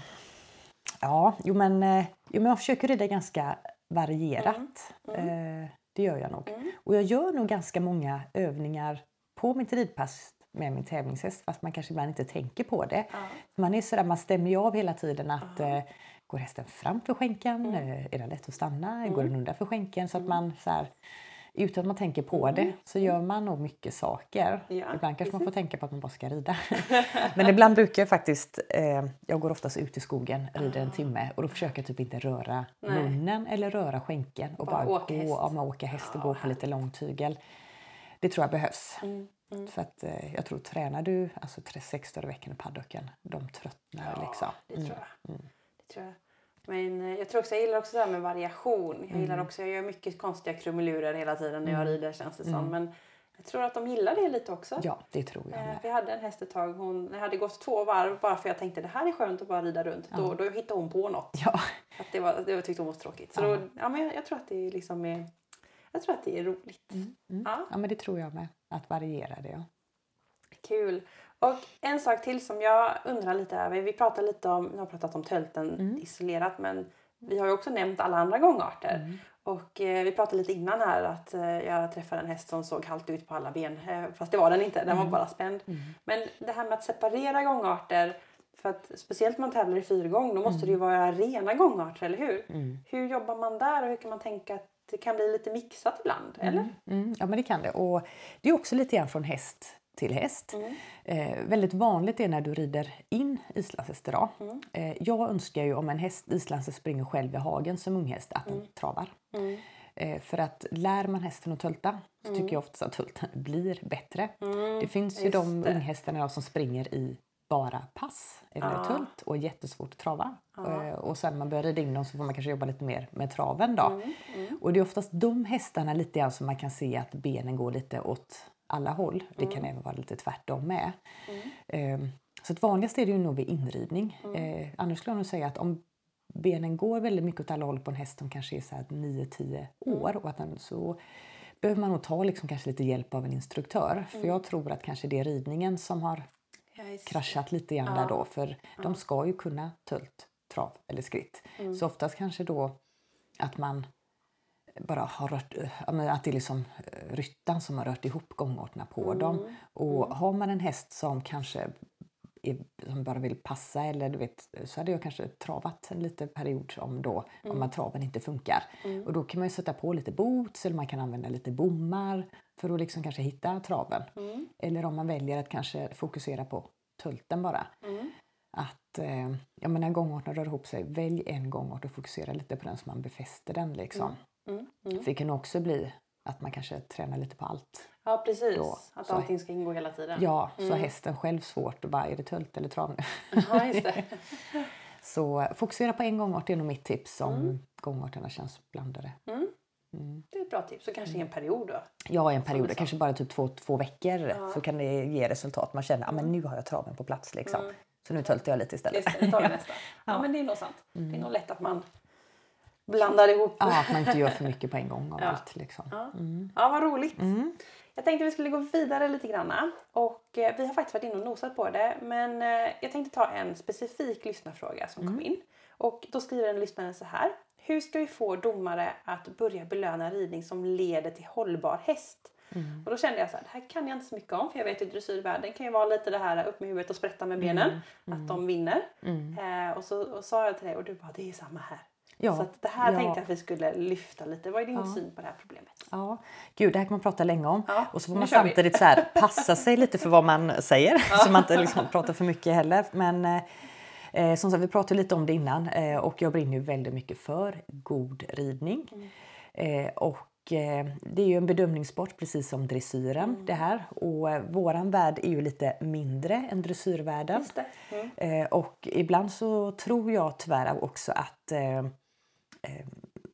ja jo, men, eh, jo, men jag försöker rida ganska varierat. Eh, det gör jag nog. Och jag gör nog ganska många övningar på mitt ridpass med min tävlingshäst fast man kanske ibland inte tänker på det. Man är sådär, man stämmer ju av hela tiden att eh, går hästen fram för skänken? Eh, är den lätt att stanna? Går den undan för skänken? Så att man så här, utan att man tänker på det så gör man nog mycket saker. Ja, ibland kanske man får tänka på att man bara ska rida. <laughs> Men ibland brukar jag faktiskt, eh, jag går oftast ut i skogen, rider en timme och då försöker jag typ inte röra Nej. munnen eller röra skänken och Bara bara, åka gå, häst. ja, man åker häst och Ja, gå på lite långtygel. Det tror jag behövs. Mm, För att eh, jag tror tränar du alltså tre- sex dagar i veckan i paddocken, de tröttnar liksom. det tror jag. Det tror jag. Men eh, jag tror också, jag gillar också det här med variation. Jag gillar också, jag gör mycket konstiga krumelurer hela tiden när jag rider känns det som. Men jag tror att de gillar det lite också. Ja, det tror jag Eh, med. Vi hade en häst ett tag, hon hade gått två varv bara för jag tänkte det här är skönt att bara rida runt. Då, då hittade hon på något. Ja, Att det, var, det tyckte hon var så tråkigt. Så då, ja, men jag, jag tror att det liksom är, jag tror att det är roligt. Ja. ja, men det tror jag med. Att variera det. Ja. Kul. Och en sak till som jag undrar lite över. Vi pratar lite om, nu har pratat om tölten Mm. isolerat men vi har ju också nämnt alla andra gångarter. Mm. Och eh, vi pratade lite innan här att eh, jag träffade en häst som såg halt ut på alla ben. Eh, fast det var den inte, den Mm. var bara spänd. Men det här med att separera gångarter. För att speciellt när man tävlar i fyrgång då måste det ju vara rena gångarter, eller hur? Hur jobbar man där och hur kan man tänka att det kan bli lite mixat ibland, eller? Mm, ja, men det kan det. Och det är också lite grann från häst till häst. Eh, väldigt vanligt är när du rider in islandshäst idag. Eh, jag önskar ju om en häst islandshäst springer själv i hagen som unghäst att den travar. Eh, för att lär man hästen att tölta så tycker jag oftast att tölten blir bättre. det finns ju just de unghästarna som springer i bara pass eller tölt och är jättesvårt att trava. Eh, Och sen när man börjar rida in dem så får man kanske jobba lite mer med traven då. Och det är oftast de hästarna lite grann som man kan se att benen går lite åt alla håll. Det kan även vara lite tvärtom med. Eh, Så att vanligast är det ju nog vid inridning. Eh, annars skulle jag nog säga att om benen går väldigt mycket åt alla håll på en häst som kanske är så här 9-10 år och att den, så behöver man nog ta liksom kanske lite hjälp av en instruktör. För jag tror att kanske det är ridningen som har Ja, kraschat lite grann där då. För de ska ju kunna tölt, trav eller skritt. Så oftast kanske då att man bara har rört, ja, men att det är liksom eh, ryttaren som har rört ihop gångarterna på dem. Och har man en häst som kanske är, som bara vill passa eller du vet, så hade jag kanske travat en liten period om, då, om att traven inte funkar. Och då kan man ju sätta på lite boots eller man kan använda lite bommar för att liksom kanske hitta traven. Eller om man väljer att kanske fokusera på tölten bara. Att eh, ja, men när gångarten rör ihop sig, välj en gångart och fokusera lite på den så man befäster den. Liksom. Mm, För det kan också bli att man kanske tränar lite på allt. Ja, precis. Då, att så- allting ska ingå hela tiden. Ja, så har hästen själv svårt att bara, är det tölt eller trav nu? Ja, just det. <laughs> Så fokusera på en gångart är nog mitt tips om gångarterna känns blandade. Mm. Det är ett bra tips. Så kanske i en period då. Ja, i en period, kanske bara typ två, två veckor så kan det ge resultat. Man känner att Mm. men nu har jag traven på plats. Liksom. Så nu töltar jag lite istället. Just det, tar nästa. <laughs> Ja, men det är nog sant. Det är nog lätt att man blandar ihop. Ja, att man inte gör för mycket på en gång av Ja. allt. Liksom. Ja. ja, vad roligt. Mm. Jag tänkte vi skulle gå vidare lite grann. Och eh, vi har faktiskt varit inne och nosat på det. Men eh, jag tänkte ta en specifik lyssnarfråga som kom in. Och då skriver en lyssnare så här. Hur ska vi få domare att börja belöna ridning som leder till hållbar häst? Och då kände jag så här, det här kan jag inte så mycket om för jag vet ju dressyrvärlden kan ju vara lite det här upp med huvudet och sprätta med benen. Att de vinner. Eh, och så och sa jag till dig och du bara, det är samma här. Ja, Så det här ja. tänkte jag att vi skulle lyfta lite. Vad är din syn på det här problemet? Ja, gud det här kan man prata länge om. Ja, och så får man vi. samtidigt så här, passa sig lite för vad man säger. <laughs> Så man inte liksom pratar för mycket heller. Men eh, som sagt, vi pratade lite om det innan eh, och jag brinner ju väldigt mycket för god ridning. Mm. Eh, och eh, det är ju en bedömningssport precis som dressyren Mm. det här. Och eh, våran värld är ju lite mindre än dressyrvärlden. Mm. Eh, och ibland så tror jag tyvärr också att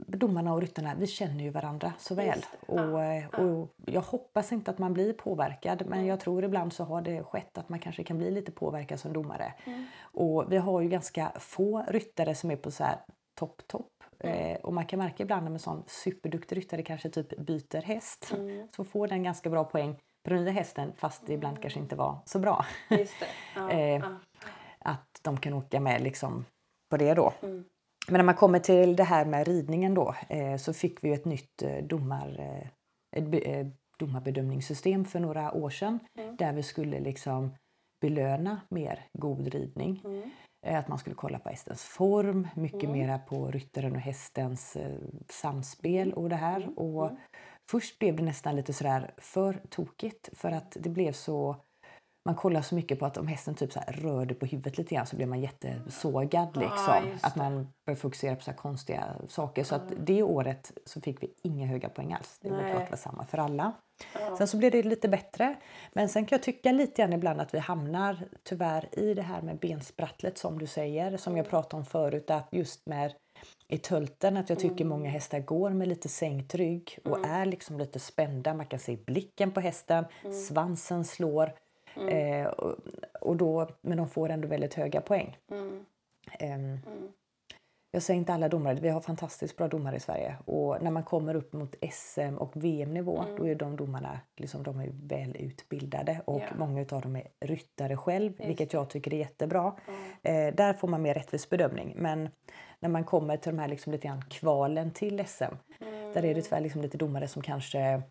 domarna och ryttarna, vi känner ju varandra så väl. Och, eh, och jag hoppas inte att man blir påverkad men jag tror ibland så har det skett att man kanske kan bli lite påverkad som domare. Och vi har ju ganska få ryttare som är på så här topp topp. Eh, och man kan märka ibland när en sån superduktig ryttare kanske typ byter häst så får den ganska bra poäng på den nya hästen fast det ibland kanske inte var så bra. <laughs> Ja, Eh, ja. att de kan åka med liksom på det då. Mm. Men när man kommer till det här med ridningen då eh, så fick vi ett nytt eh, domar, eh, ett be, domarbedömningssystem för några år sedan Mm. där vi skulle liksom belöna mer god ridning. Mm. Att man skulle kolla på hästens form, mycket mera på ryttaren och hästens samspel och det här. Mm. Och Först blev det nästan lite sådär för tokigt för att det blev så man kollar så mycket på att om hästen typ så rörde på huvudet lite grann så blev man jättesågad. Liksom. just att man började fokusera på så konstiga saker. Så att det året så fick vi inga höga poäng alls. Det var klart var samma för alla. Sen så blev det lite bättre. Men sen kan jag tycka lite grann ibland att vi hamnar tyvärr i det här med bensprattlet som du säger. Som jag pratade om förut. Att just med i tölten att jag tycker många hästar går med lite sänkt rygg och är liksom lite spända. Man kan se blicken på hästen, svansen slår. Eh, och, och då, men de får ändå väldigt höga poäng. Mm. Ehm, Jag säger inte alla domare, vi har fantastiskt bra domare i Sverige. Och när man kommer upp mot SM och VM-nivå då är de domarna liksom, de är väl utbildade och Ja. många av dem är ryttare själv, vilket jag tycker är jättebra. Mm. Eh, där får man mer rättvis bedömning. Men när man kommer till de här liksom, lite grann kvalen till SM, där är det tyvärr liksom, lite domare som kanske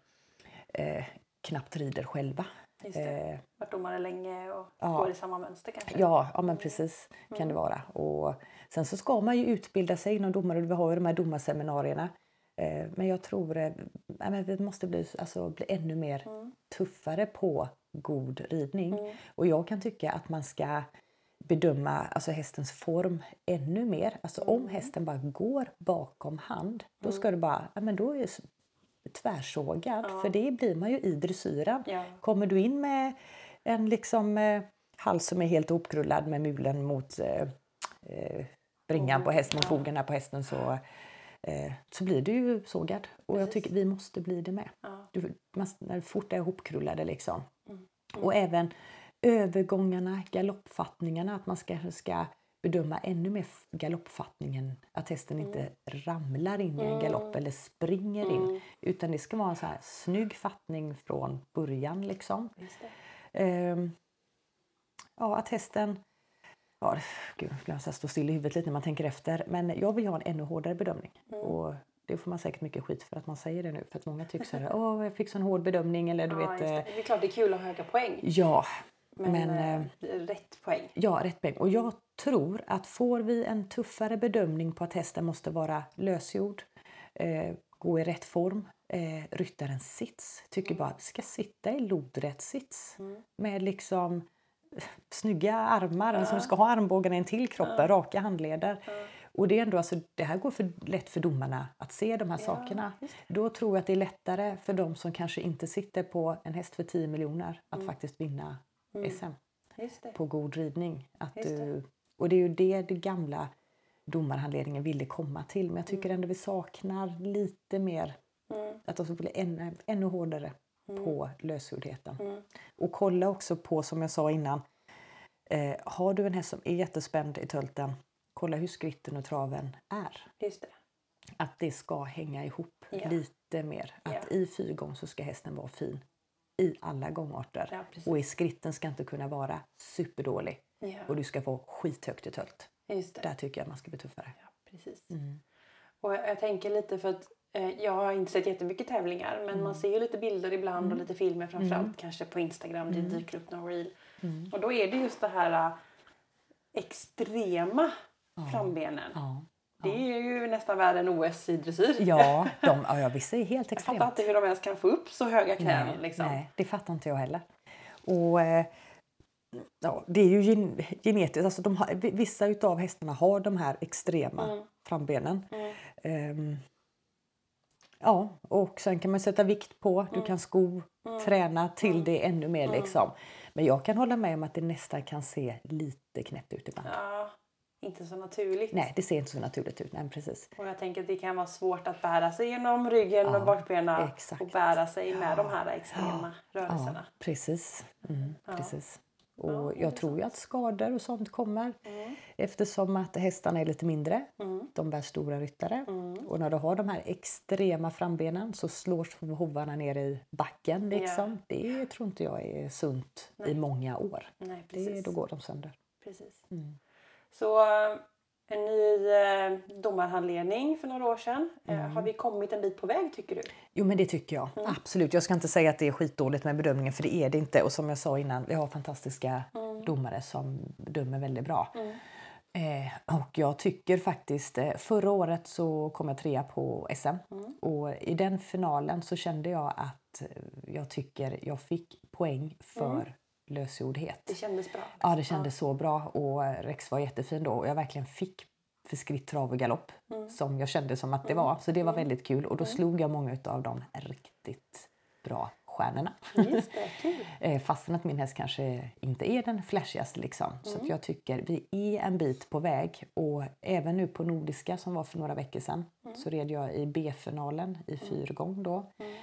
eh, knappt rider själva. Just det. Eh, Varit domare länge och Ja. går i samma mönster kanske. Ja, ja men precis kan det vara. Och sen så ska man ju utbilda sig inom domare. Vi har ju de här domarseminarierna. Eh, Men jag tror eh, men vi måste bli, alltså, bli ännu mer tuffare på god ridning. Och jag kan tycka att man ska bedöma alltså hästens form ännu mer. Alltså om hästen bara går bakom hand, då ska du bara, ja men då tvärsågad. För det blir man ju i dressyren. Ja. Kommer du in med en liksom eh, hals som är helt uppkrullad med mulen mot eh, eh, bringan på hästen, mot fogarna på hästen så, eh, så blir du ju sågad. Och jag tycker vi måste bli det med. Ja. Du, man, när fort är ihopkrullade liksom. Mm. Och även övergångarna, galoppfattningarna, att man ska, ska bedöma ännu mer galoppfattningen. Att hästen Mm. inte ramlar in i en galopp eller springer in. Utan det ska vara en så här snygg fattning från början liksom. Ehm, ja, att hästen... Ja, gud, jag blir så här stå still i huvudet lite när man tänker efter. Men jag vill ha en ännu hårdare bedömning. Och det får man säkert mycket skit för att man säger det nu. För att många tycker så här, åh, jag fick sån hård bedömning. Eller du Ja, vet... just det. eh, det är klart det är kul att ha höga poäng. Ja, Men, men... eh, eh, rätt poäng. Ja, rätt poäng. Och jag tror att får vi en tuffare bedömning på att hästen måste vara lösgjord, eh, gå i rätt form, eh, ryttarens sits, tycker bara att ska sitta i lodrätt sits med liksom snygga armar, ja. liksom ska ha armbågarna in till kroppen, raka handleder. Och det är ändå, alltså, det här går för lätt för domarna att se de här sakerna. Då tror jag att det är lättare för de som kanske inte sitter på en häst för 10 miljoner att faktiskt vinna SM Just det. på god ridning. Att du, och det är ju det det gamla domarhandledningen ville komma till. Men jag Mm. tycker ändå vi saknar lite mer Mm. Att de ska bli ännu, ännu hårdare på lösgjordheten. Mm. Och kolla också på, som jag sa innan, eh, har du en häst som är jättespänd i tölten, kolla hur skritten och traven är. Just det. Att det ska hänga ihop Ja. lite mer. Att Ja. i fyrgång så ska hästen vara fin i alla gångarter. Ja, och i skritten ska inte kunna vara superdålig. Ja, Och du ska få skithögt i tölt. Där tycker jag man ska bli tuffare. Ja, precis. Mm. Och jag tänker lite för att eh, jag har inte sett jättemycket tävlingar men Mm. man ser ju lite bilder ibland och lite filmer framförallt kanske på Instagram. Det dyker upp någon reel. Mm. Och då är det just det här eh, extrema frambenen. Ja. Det är ju nästan värre än OS i dressyr. Ja, de, ja, vissa är helt <laughs> Jag extremt. fattar inte hur de ens kan få upp så höga knän. Nej, liksom. nej, det fattar inte jag heller. Och, eh, ja, det är ju gen genetiskt. Alltså de har, vissa utav hästarna har de här extrema Mm. frambenen. Mm. Ehm, ja, och sen kan man sätta vikt på. Du kan sko, träna till det ännu mer. Liksom. Men jag kan hålla med om att det nästan kan se lite knäppt ut ibland. Ja, inte så naturligt. Nej, det ser inte så naturligt ut. Nej, precis. Och jag tänker att det kan vara svårt att bära sig genom ryggen Ja, och bakbenen exakt. och bära sig med de här extrema Ja, rörelserna. precis. Mm, precis. Och Ja, jag tror ju att skador och sånt kommer Mm. eftersom att hästarna är lite mindre. Mm. De bär stora ryttare. Mm. Och när du har de här extrema frambenen så slås hovarna ner i backen. Liksom. Det tror inte jag är sunt i många år. Nej, Det, precis. då går de sönder. precis. Mm. Så eh, en ny eh, domarhandledning för några år sedan. Eh, Mm. har vi kommit en bit på väg tycker du? Jo men det tycker jag. Absolut. Jag ska inte säga att det är skitdåligt med bedömningen för det är det inte. Och som jag sa innan, vi har fantastiska domare som dömer väldigt bra. Eh, och jag tycker faktiskt, förra året så kom jag trea på SM. Och i den finalen så kände jag att jag tycker jag fick poäng för lösgjordhet. Det kändes bra. Ja, det kändes så bra och Rex var jättefin då och jag verkligen fick för skritt, trav och galopp som jag kände som att det var. Så det var väldigt kul och då slog jag många av de riktigt bra stjärnorna. Just det. <laughs> Eh, Fastän att min häst kanske inte är den flashigaste. Liksom. Så att jag tycker vi är en bit på väg. Och även nu på Nordiska som var för några veckor sedan så red jag i B-finalen i fyrgång då. Ehm,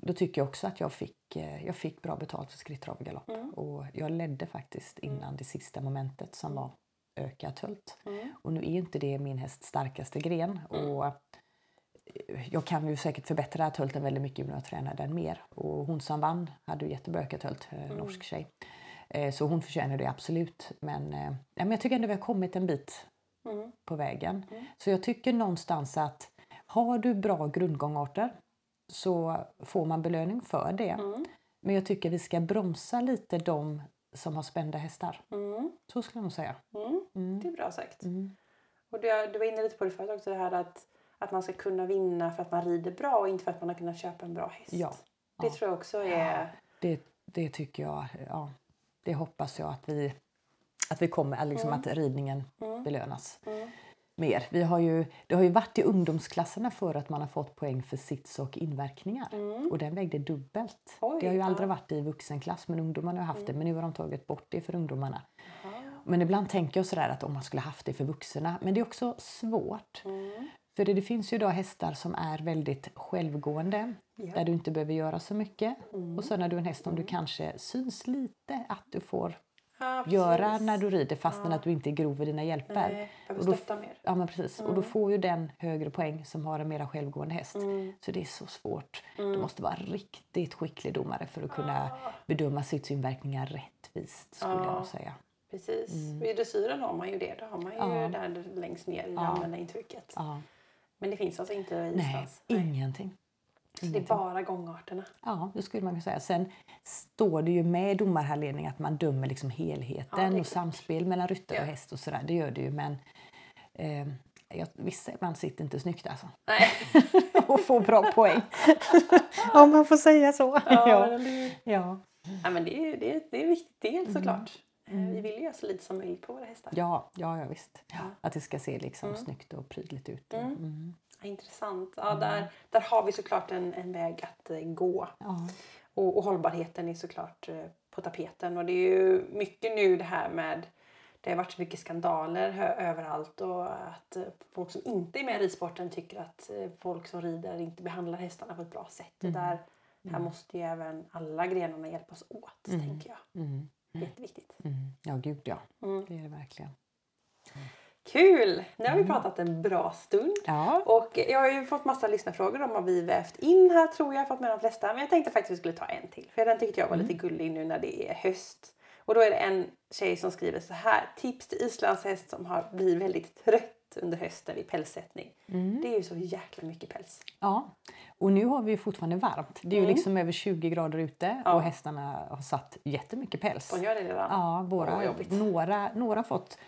då tycker jag också att jag fick, eh, jag fick bra betalt för skritt, trav och galopp. Och jag ledde faktiskt innan det sista momentet som var öka tölt. Och nu är inte det min hästs starkaste gren. Och jag kan ju säkert förbättra tölten väldigt mycket när jag tränar den mer. Och hon som vann hade ju jättebra ökatölt, eh, norsk tjej. Eh, så hon förtjänar det absolut. Men, eh, ja, men jag tycker ändå vi har kommit en bit Mm. på vägen. Så jag tycker någonstans att har du bra grundgångarter så får man belöning för det. Mm. Men jag tycker vi ska bromsa lite de som har spända hästar. Mm. Så skulle jag nog säga. Mm. Det är bra sagt. Mm. Och du, du var inne lite på det förut också, det här att, att man ska kunna vinna för att man rider bra och inte för att man har kunnat köpa en bra häst. Ja. Det tror jag också är... Det, det tycker jag, ja, det hoppas jag att vi, att vi kommer, liksom att ridningen belönas Mm. Mer. Vi har ju, det har ju varit i ungdomsklasserna för att man har fått poäng för sits och inverkningar. Och den vägde dubbelt. Oj, det har ju aldrig ja. Mm. varit i vuxenklass men ungdomarna har haft det. Men nu har de tagit bort det för ungdomarna. Men ibland tänker jag sådär att om man skulle haft det för vuxna. Men det är också svårt. Mm. För det, det finns ju idag hästar som är väldigt självgående. Där du inte behöver göra så mycket. Mm. Och sen är du en häst om du kanske syns lite att du får Precis. göra när du rider fastän att du inte är grov i dina hjälper. Nej, Och då- mer. Ja men precis. Och då får ju den högre poäng som har en mera självgående häst. Mm. Så det är så svårt. Du måste vara riktigt skicklig domare för att kunna bedöma sitsinverkningar rättvist skulle jag nog säga. Precis. Och I dressyren har man ju det. Då har man ju Mm. Ja. där längst ner i det allmänna intrycket. Men det finns alltså inte i Nej, isdans. ingenting. Så det är bara gångarterna. Ja, det skulle man kunna säga. Sen står det ju med i domarhandledningen att man dömer liksom helheten Ja, är och samspel mellan ryttare och Ja. häst och sådär. Det gör det ju men eh, jag, vissa ibland sitter inte snyggt alltså. Nej. <laughs> och får bra poäng. <laughs> <laughs> Om man får säga så. Ja, Ja. hur? Ja. Ja, men det, är, det, är, det är en viktig del såklart. Eh, Vi vill ju göra så lite som möjligt på våra hästar. Ja, ja, ja visst. Att det ska se liksom snyggt och prydligt ut. och- Mm. Intressant. Ja, där, där har vi såklart en, en väg att eh, gå. Ja. Och, och hållbarheten är såklart eh, på tapeten. Och det är ju mycket nu det här med det har varit så mycket skandaler överallt och att eh, folk som inte är med i ridsporten tycker att folk som rider inte behandlar hästarna på ett bra sätt. Och där, här måste ju även alla grenarna hjälpas åt, tänker jag. Mm. Jätteviktigt. Mm. Ja, gud ja. Mm. Det är det verkligen. Kul! Nu har vi pratat en bra stund. Ja. Och jag har ju fått massa lyssnarfrågor. De har vi vävt in här tror jag. Fått med de flesta. Men jag tänkte faktiskt att vi skulle ta en till. För den tyckte jag var lite gullig nu när det är höst. Och då är det en tjej som skriver så här. Tips till islandshäst som har blivit väldigt trött under hösten vid pälssättning. Det är ju så jäkla mycket päls. ja. Och nu har vi ju fortfarande varmt. Det är ju liksom över 20 grader ute Ja. och hästarna har satt jättemycket päls. De gör det redan. Ja, våra, några har fått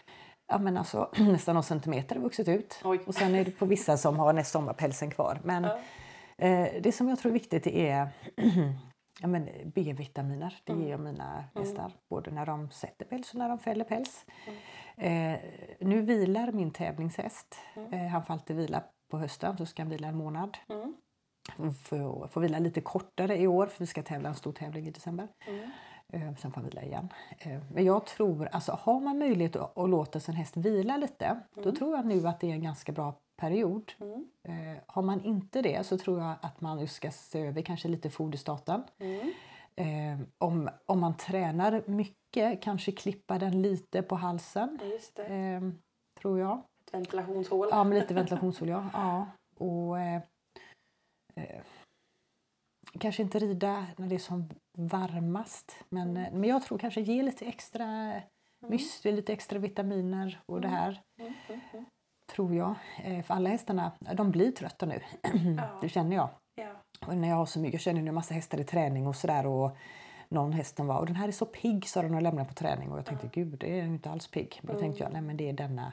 ja, men alltså, <clears throat> nästan någon centimeter har vuxit ut. Oj. Och sen är det på vissa som har nästan sommarpälsen kvar. Men Ja. eh, det som jag tror är viktigt är <clears throat> ja, men B-vitaminer. Det Mm. ger jag mina hästar både när de sätter päls och när de fäller päls. Eh, nu vilar min tävlingshäst. Eh, han får alltid vila på hösten så ska han vila en månad. Mm. Får, får vila lite kortare i år för vi ska tävla en stor tävling i december. Mm. Sen får han vila igen. Men jag tror, alltså har man möjlighet att, att låta sin häst vila lite, då tror jag nu att det är en ganska bra period. Mm. Eh, Har man inte det så tror jag att man ska se över kanske lite foderstaten. Mm. Eh, om, om man tränar mycket, kanske klippa den lite på halsen. Just det. Eh, tror jag. Ett ventilationshål. Ja, med lite ventilationshål, ja. <laughs> ja. Och, eh, eh, kanske inte rida när det är som varmast. Men, eh, men jag tror kanske ge lite extra müsli, lite extra vitaminer och det här. Mm, mm, mm. Tror jag. Eh, för alla hästarna, de blir trötta nu. Ja. <clears throat> Det känner jag. Ja. Och när jag har så mycket, jag känner nu en massa hästar i träning och sådär. Och någon hästen var, och den här är så pigg sa den och lämnade på träning. Och jag tänkte, gud det är den inte alls pigg. Men då tänkte jag, nej men det är denna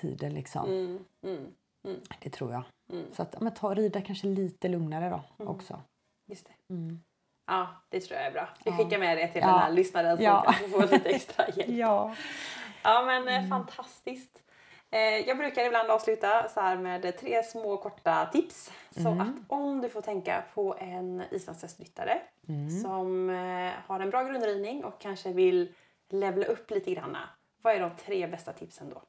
tiden liksom. Mm. Mm. Mm. Det tror jag. Mm. Så att men ta rida kanske lite lugnare då också. Just det. Mm. Ja, det tror jag är bra. Vi skickar med det till Ja. den här lyssnaren som Ja. kanske får lite extra <laughs> hjälp. Ja. Ja men eh, fantastiskt. Eh, jag brukar ibland avsluta så här med tre små korta tips. Så Mm. att om du får tänka på en islandshästryttare Mm. som eh, har en bra grundridning och kanske vill levla upp lite granna. Vad är de tre bästa tipsen då?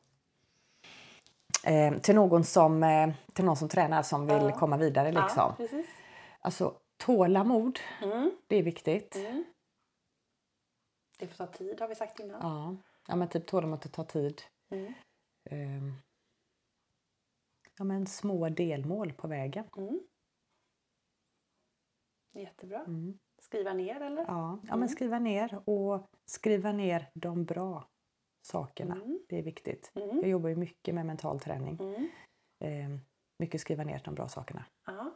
Eh, till, någon som, eh, till någon som tränar som vill Ja. komma vidare liksom. Ja, precis. Alltså tålamod, Mm. det är viktigt. Mm. Det får ta tid har vi sagt innan. Ja. ja, men typ tålamod att ta tid. Mm. Eh, ja, men små delmål på vägen. Mm. Jättebra. Mm. Skriva ner eller? Ja, ja Mm. men skriva ner och skriva ner de bra sakerna. Mm. Det är viktigt. Mm. Jag jobbar ju mycket med mental träning. Mm. Eh, mycket skriva ner de bra sakerna. Ja.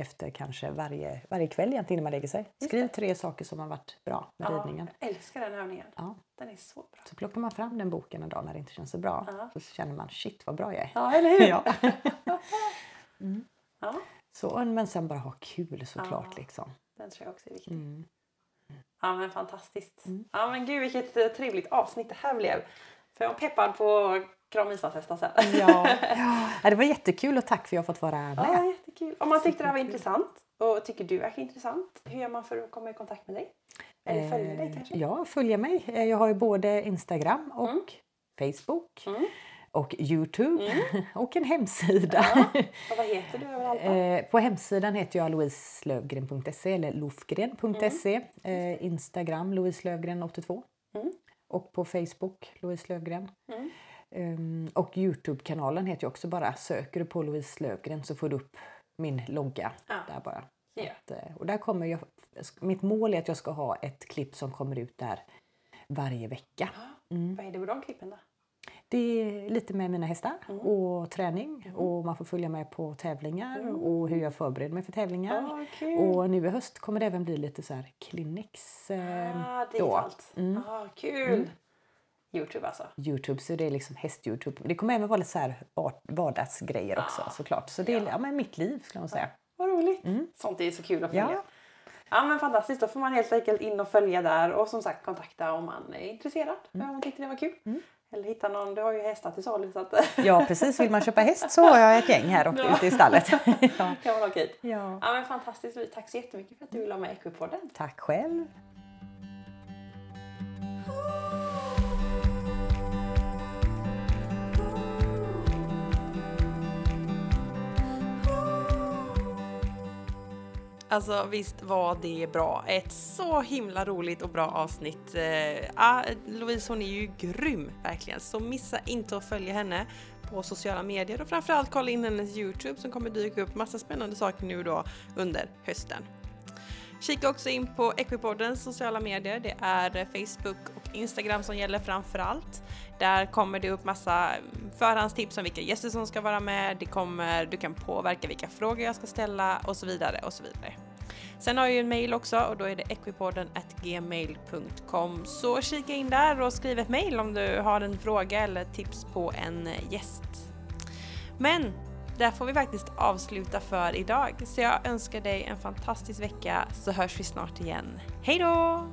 Efter kanske varje, varje kväll egentligen innan man lägger sig. Just Skriv det. tre saker som har varit bra med Ja, ridningen. jag älskar den övningen. Ja. Den är så bra. Så plockar man fram den boken en dag när det inte känns så bra. Ja. Så känner man shit vad bra jag är. Ja, eller hur? <laughs> Ja. Ja, <laughs> Så, men sen bara ha kul såklart. Ja. Liksom. den tror jag också är viktig. Mm. Ja, men fantastiskt. Mm. Ja, men gud vilket eh, trevligt avsnitt det här blev. För jag är peppad på Kram islandshästar sen. Ja. <laughs> ja, det var jättekul och tack för att jag fått vara med. Ja, jättekul. Om man tyckte det här var intressant och tycker du verkar intressant, hur gör man för att komma i kontakt med dig? Eller följa dig Eh, kanske? Ja, följa mig. Eh, Jag har ju både Instagram och Mm. Facebook Mm. Och Youtube <laughs> och en hemsida. Ja. Och vad heter du överallt? Eh, På hemsidan heter jag louiselövgren.se eller lofgren.se. Eh, Instagram Louise Lövgren 82. Mm. Och på Facebook Louise Lövgren. Mm. Ehm, och Youtube-kanalen heter jag också bara. Söker du på Louise Lövgren så får du upp min logga Ja. där bara. Ja. att, eh, och där kommer jag, mitt mål är att jag ska ha ett klipp som kommer ut där varje vecka. Mm. Vad är det på de klippen då? Det är lite med mina hästar Mm. och träning och man får följa med på tävlingar och hur jag förbereder mig för tävlingar. Ja, kul! Och nu i höst kommer det även bli lite så här clinics. Eh, ah, digitalt. Mm. Ah, kul! Youtube alltså. Youtube så det är liksom häst-Youtube. Det kommer även vara lite så här var- vardagsgrejer också Ah, såklart. Så det är ja. ja, men mitt liv skulle man säga. Vad roligt! Mm. Sånt är så kul att följa. Ja. Ja. men fantastiskt, då får man helt enkelt in och följa där och som sagt kontakta om man är intresserad. Om man tyckte det var kul. Mm. Eller hitta någon, du har ju hästar till salu så att ja precis, vill man köpa häst så har jag ett gäng här uppe Ja. ute i stallet. <laughs> ja. kan man åka hit. Ja. Ja men fantastiskt, tack så jättemycket för att du ville ha med Equipodden. Tack själv. Alltså visst var det bra. Ett så himla roligt och bra avsnitt. Eh, ah, Louise hon är ju grym verkligen, så missa inte att följa henne på sociala medier och framförallt kolla in hennes Youtube som kommer dyka upp massa spännande saker nu då under hösten. Kika också in på Equipoddens sociala medier. Det är Facebook och Instagram som gäller framförallt. Där kommer det upp massa förhandstips om vilka gäster som ska vara med. Det kommer, du kan påverka vilka frågor jag ska ställa och så vidare och så vidare. Sen har jag ju en mail också och då är det equipodden gmail.com. Så kika in där och skriv ett mail om du har en fråga eller tips på en gäst. Men där får vi faktiskt avsluta för idag. Så jag önskar dig en fantastisk vecka så hörs vi snart igen. Hej då!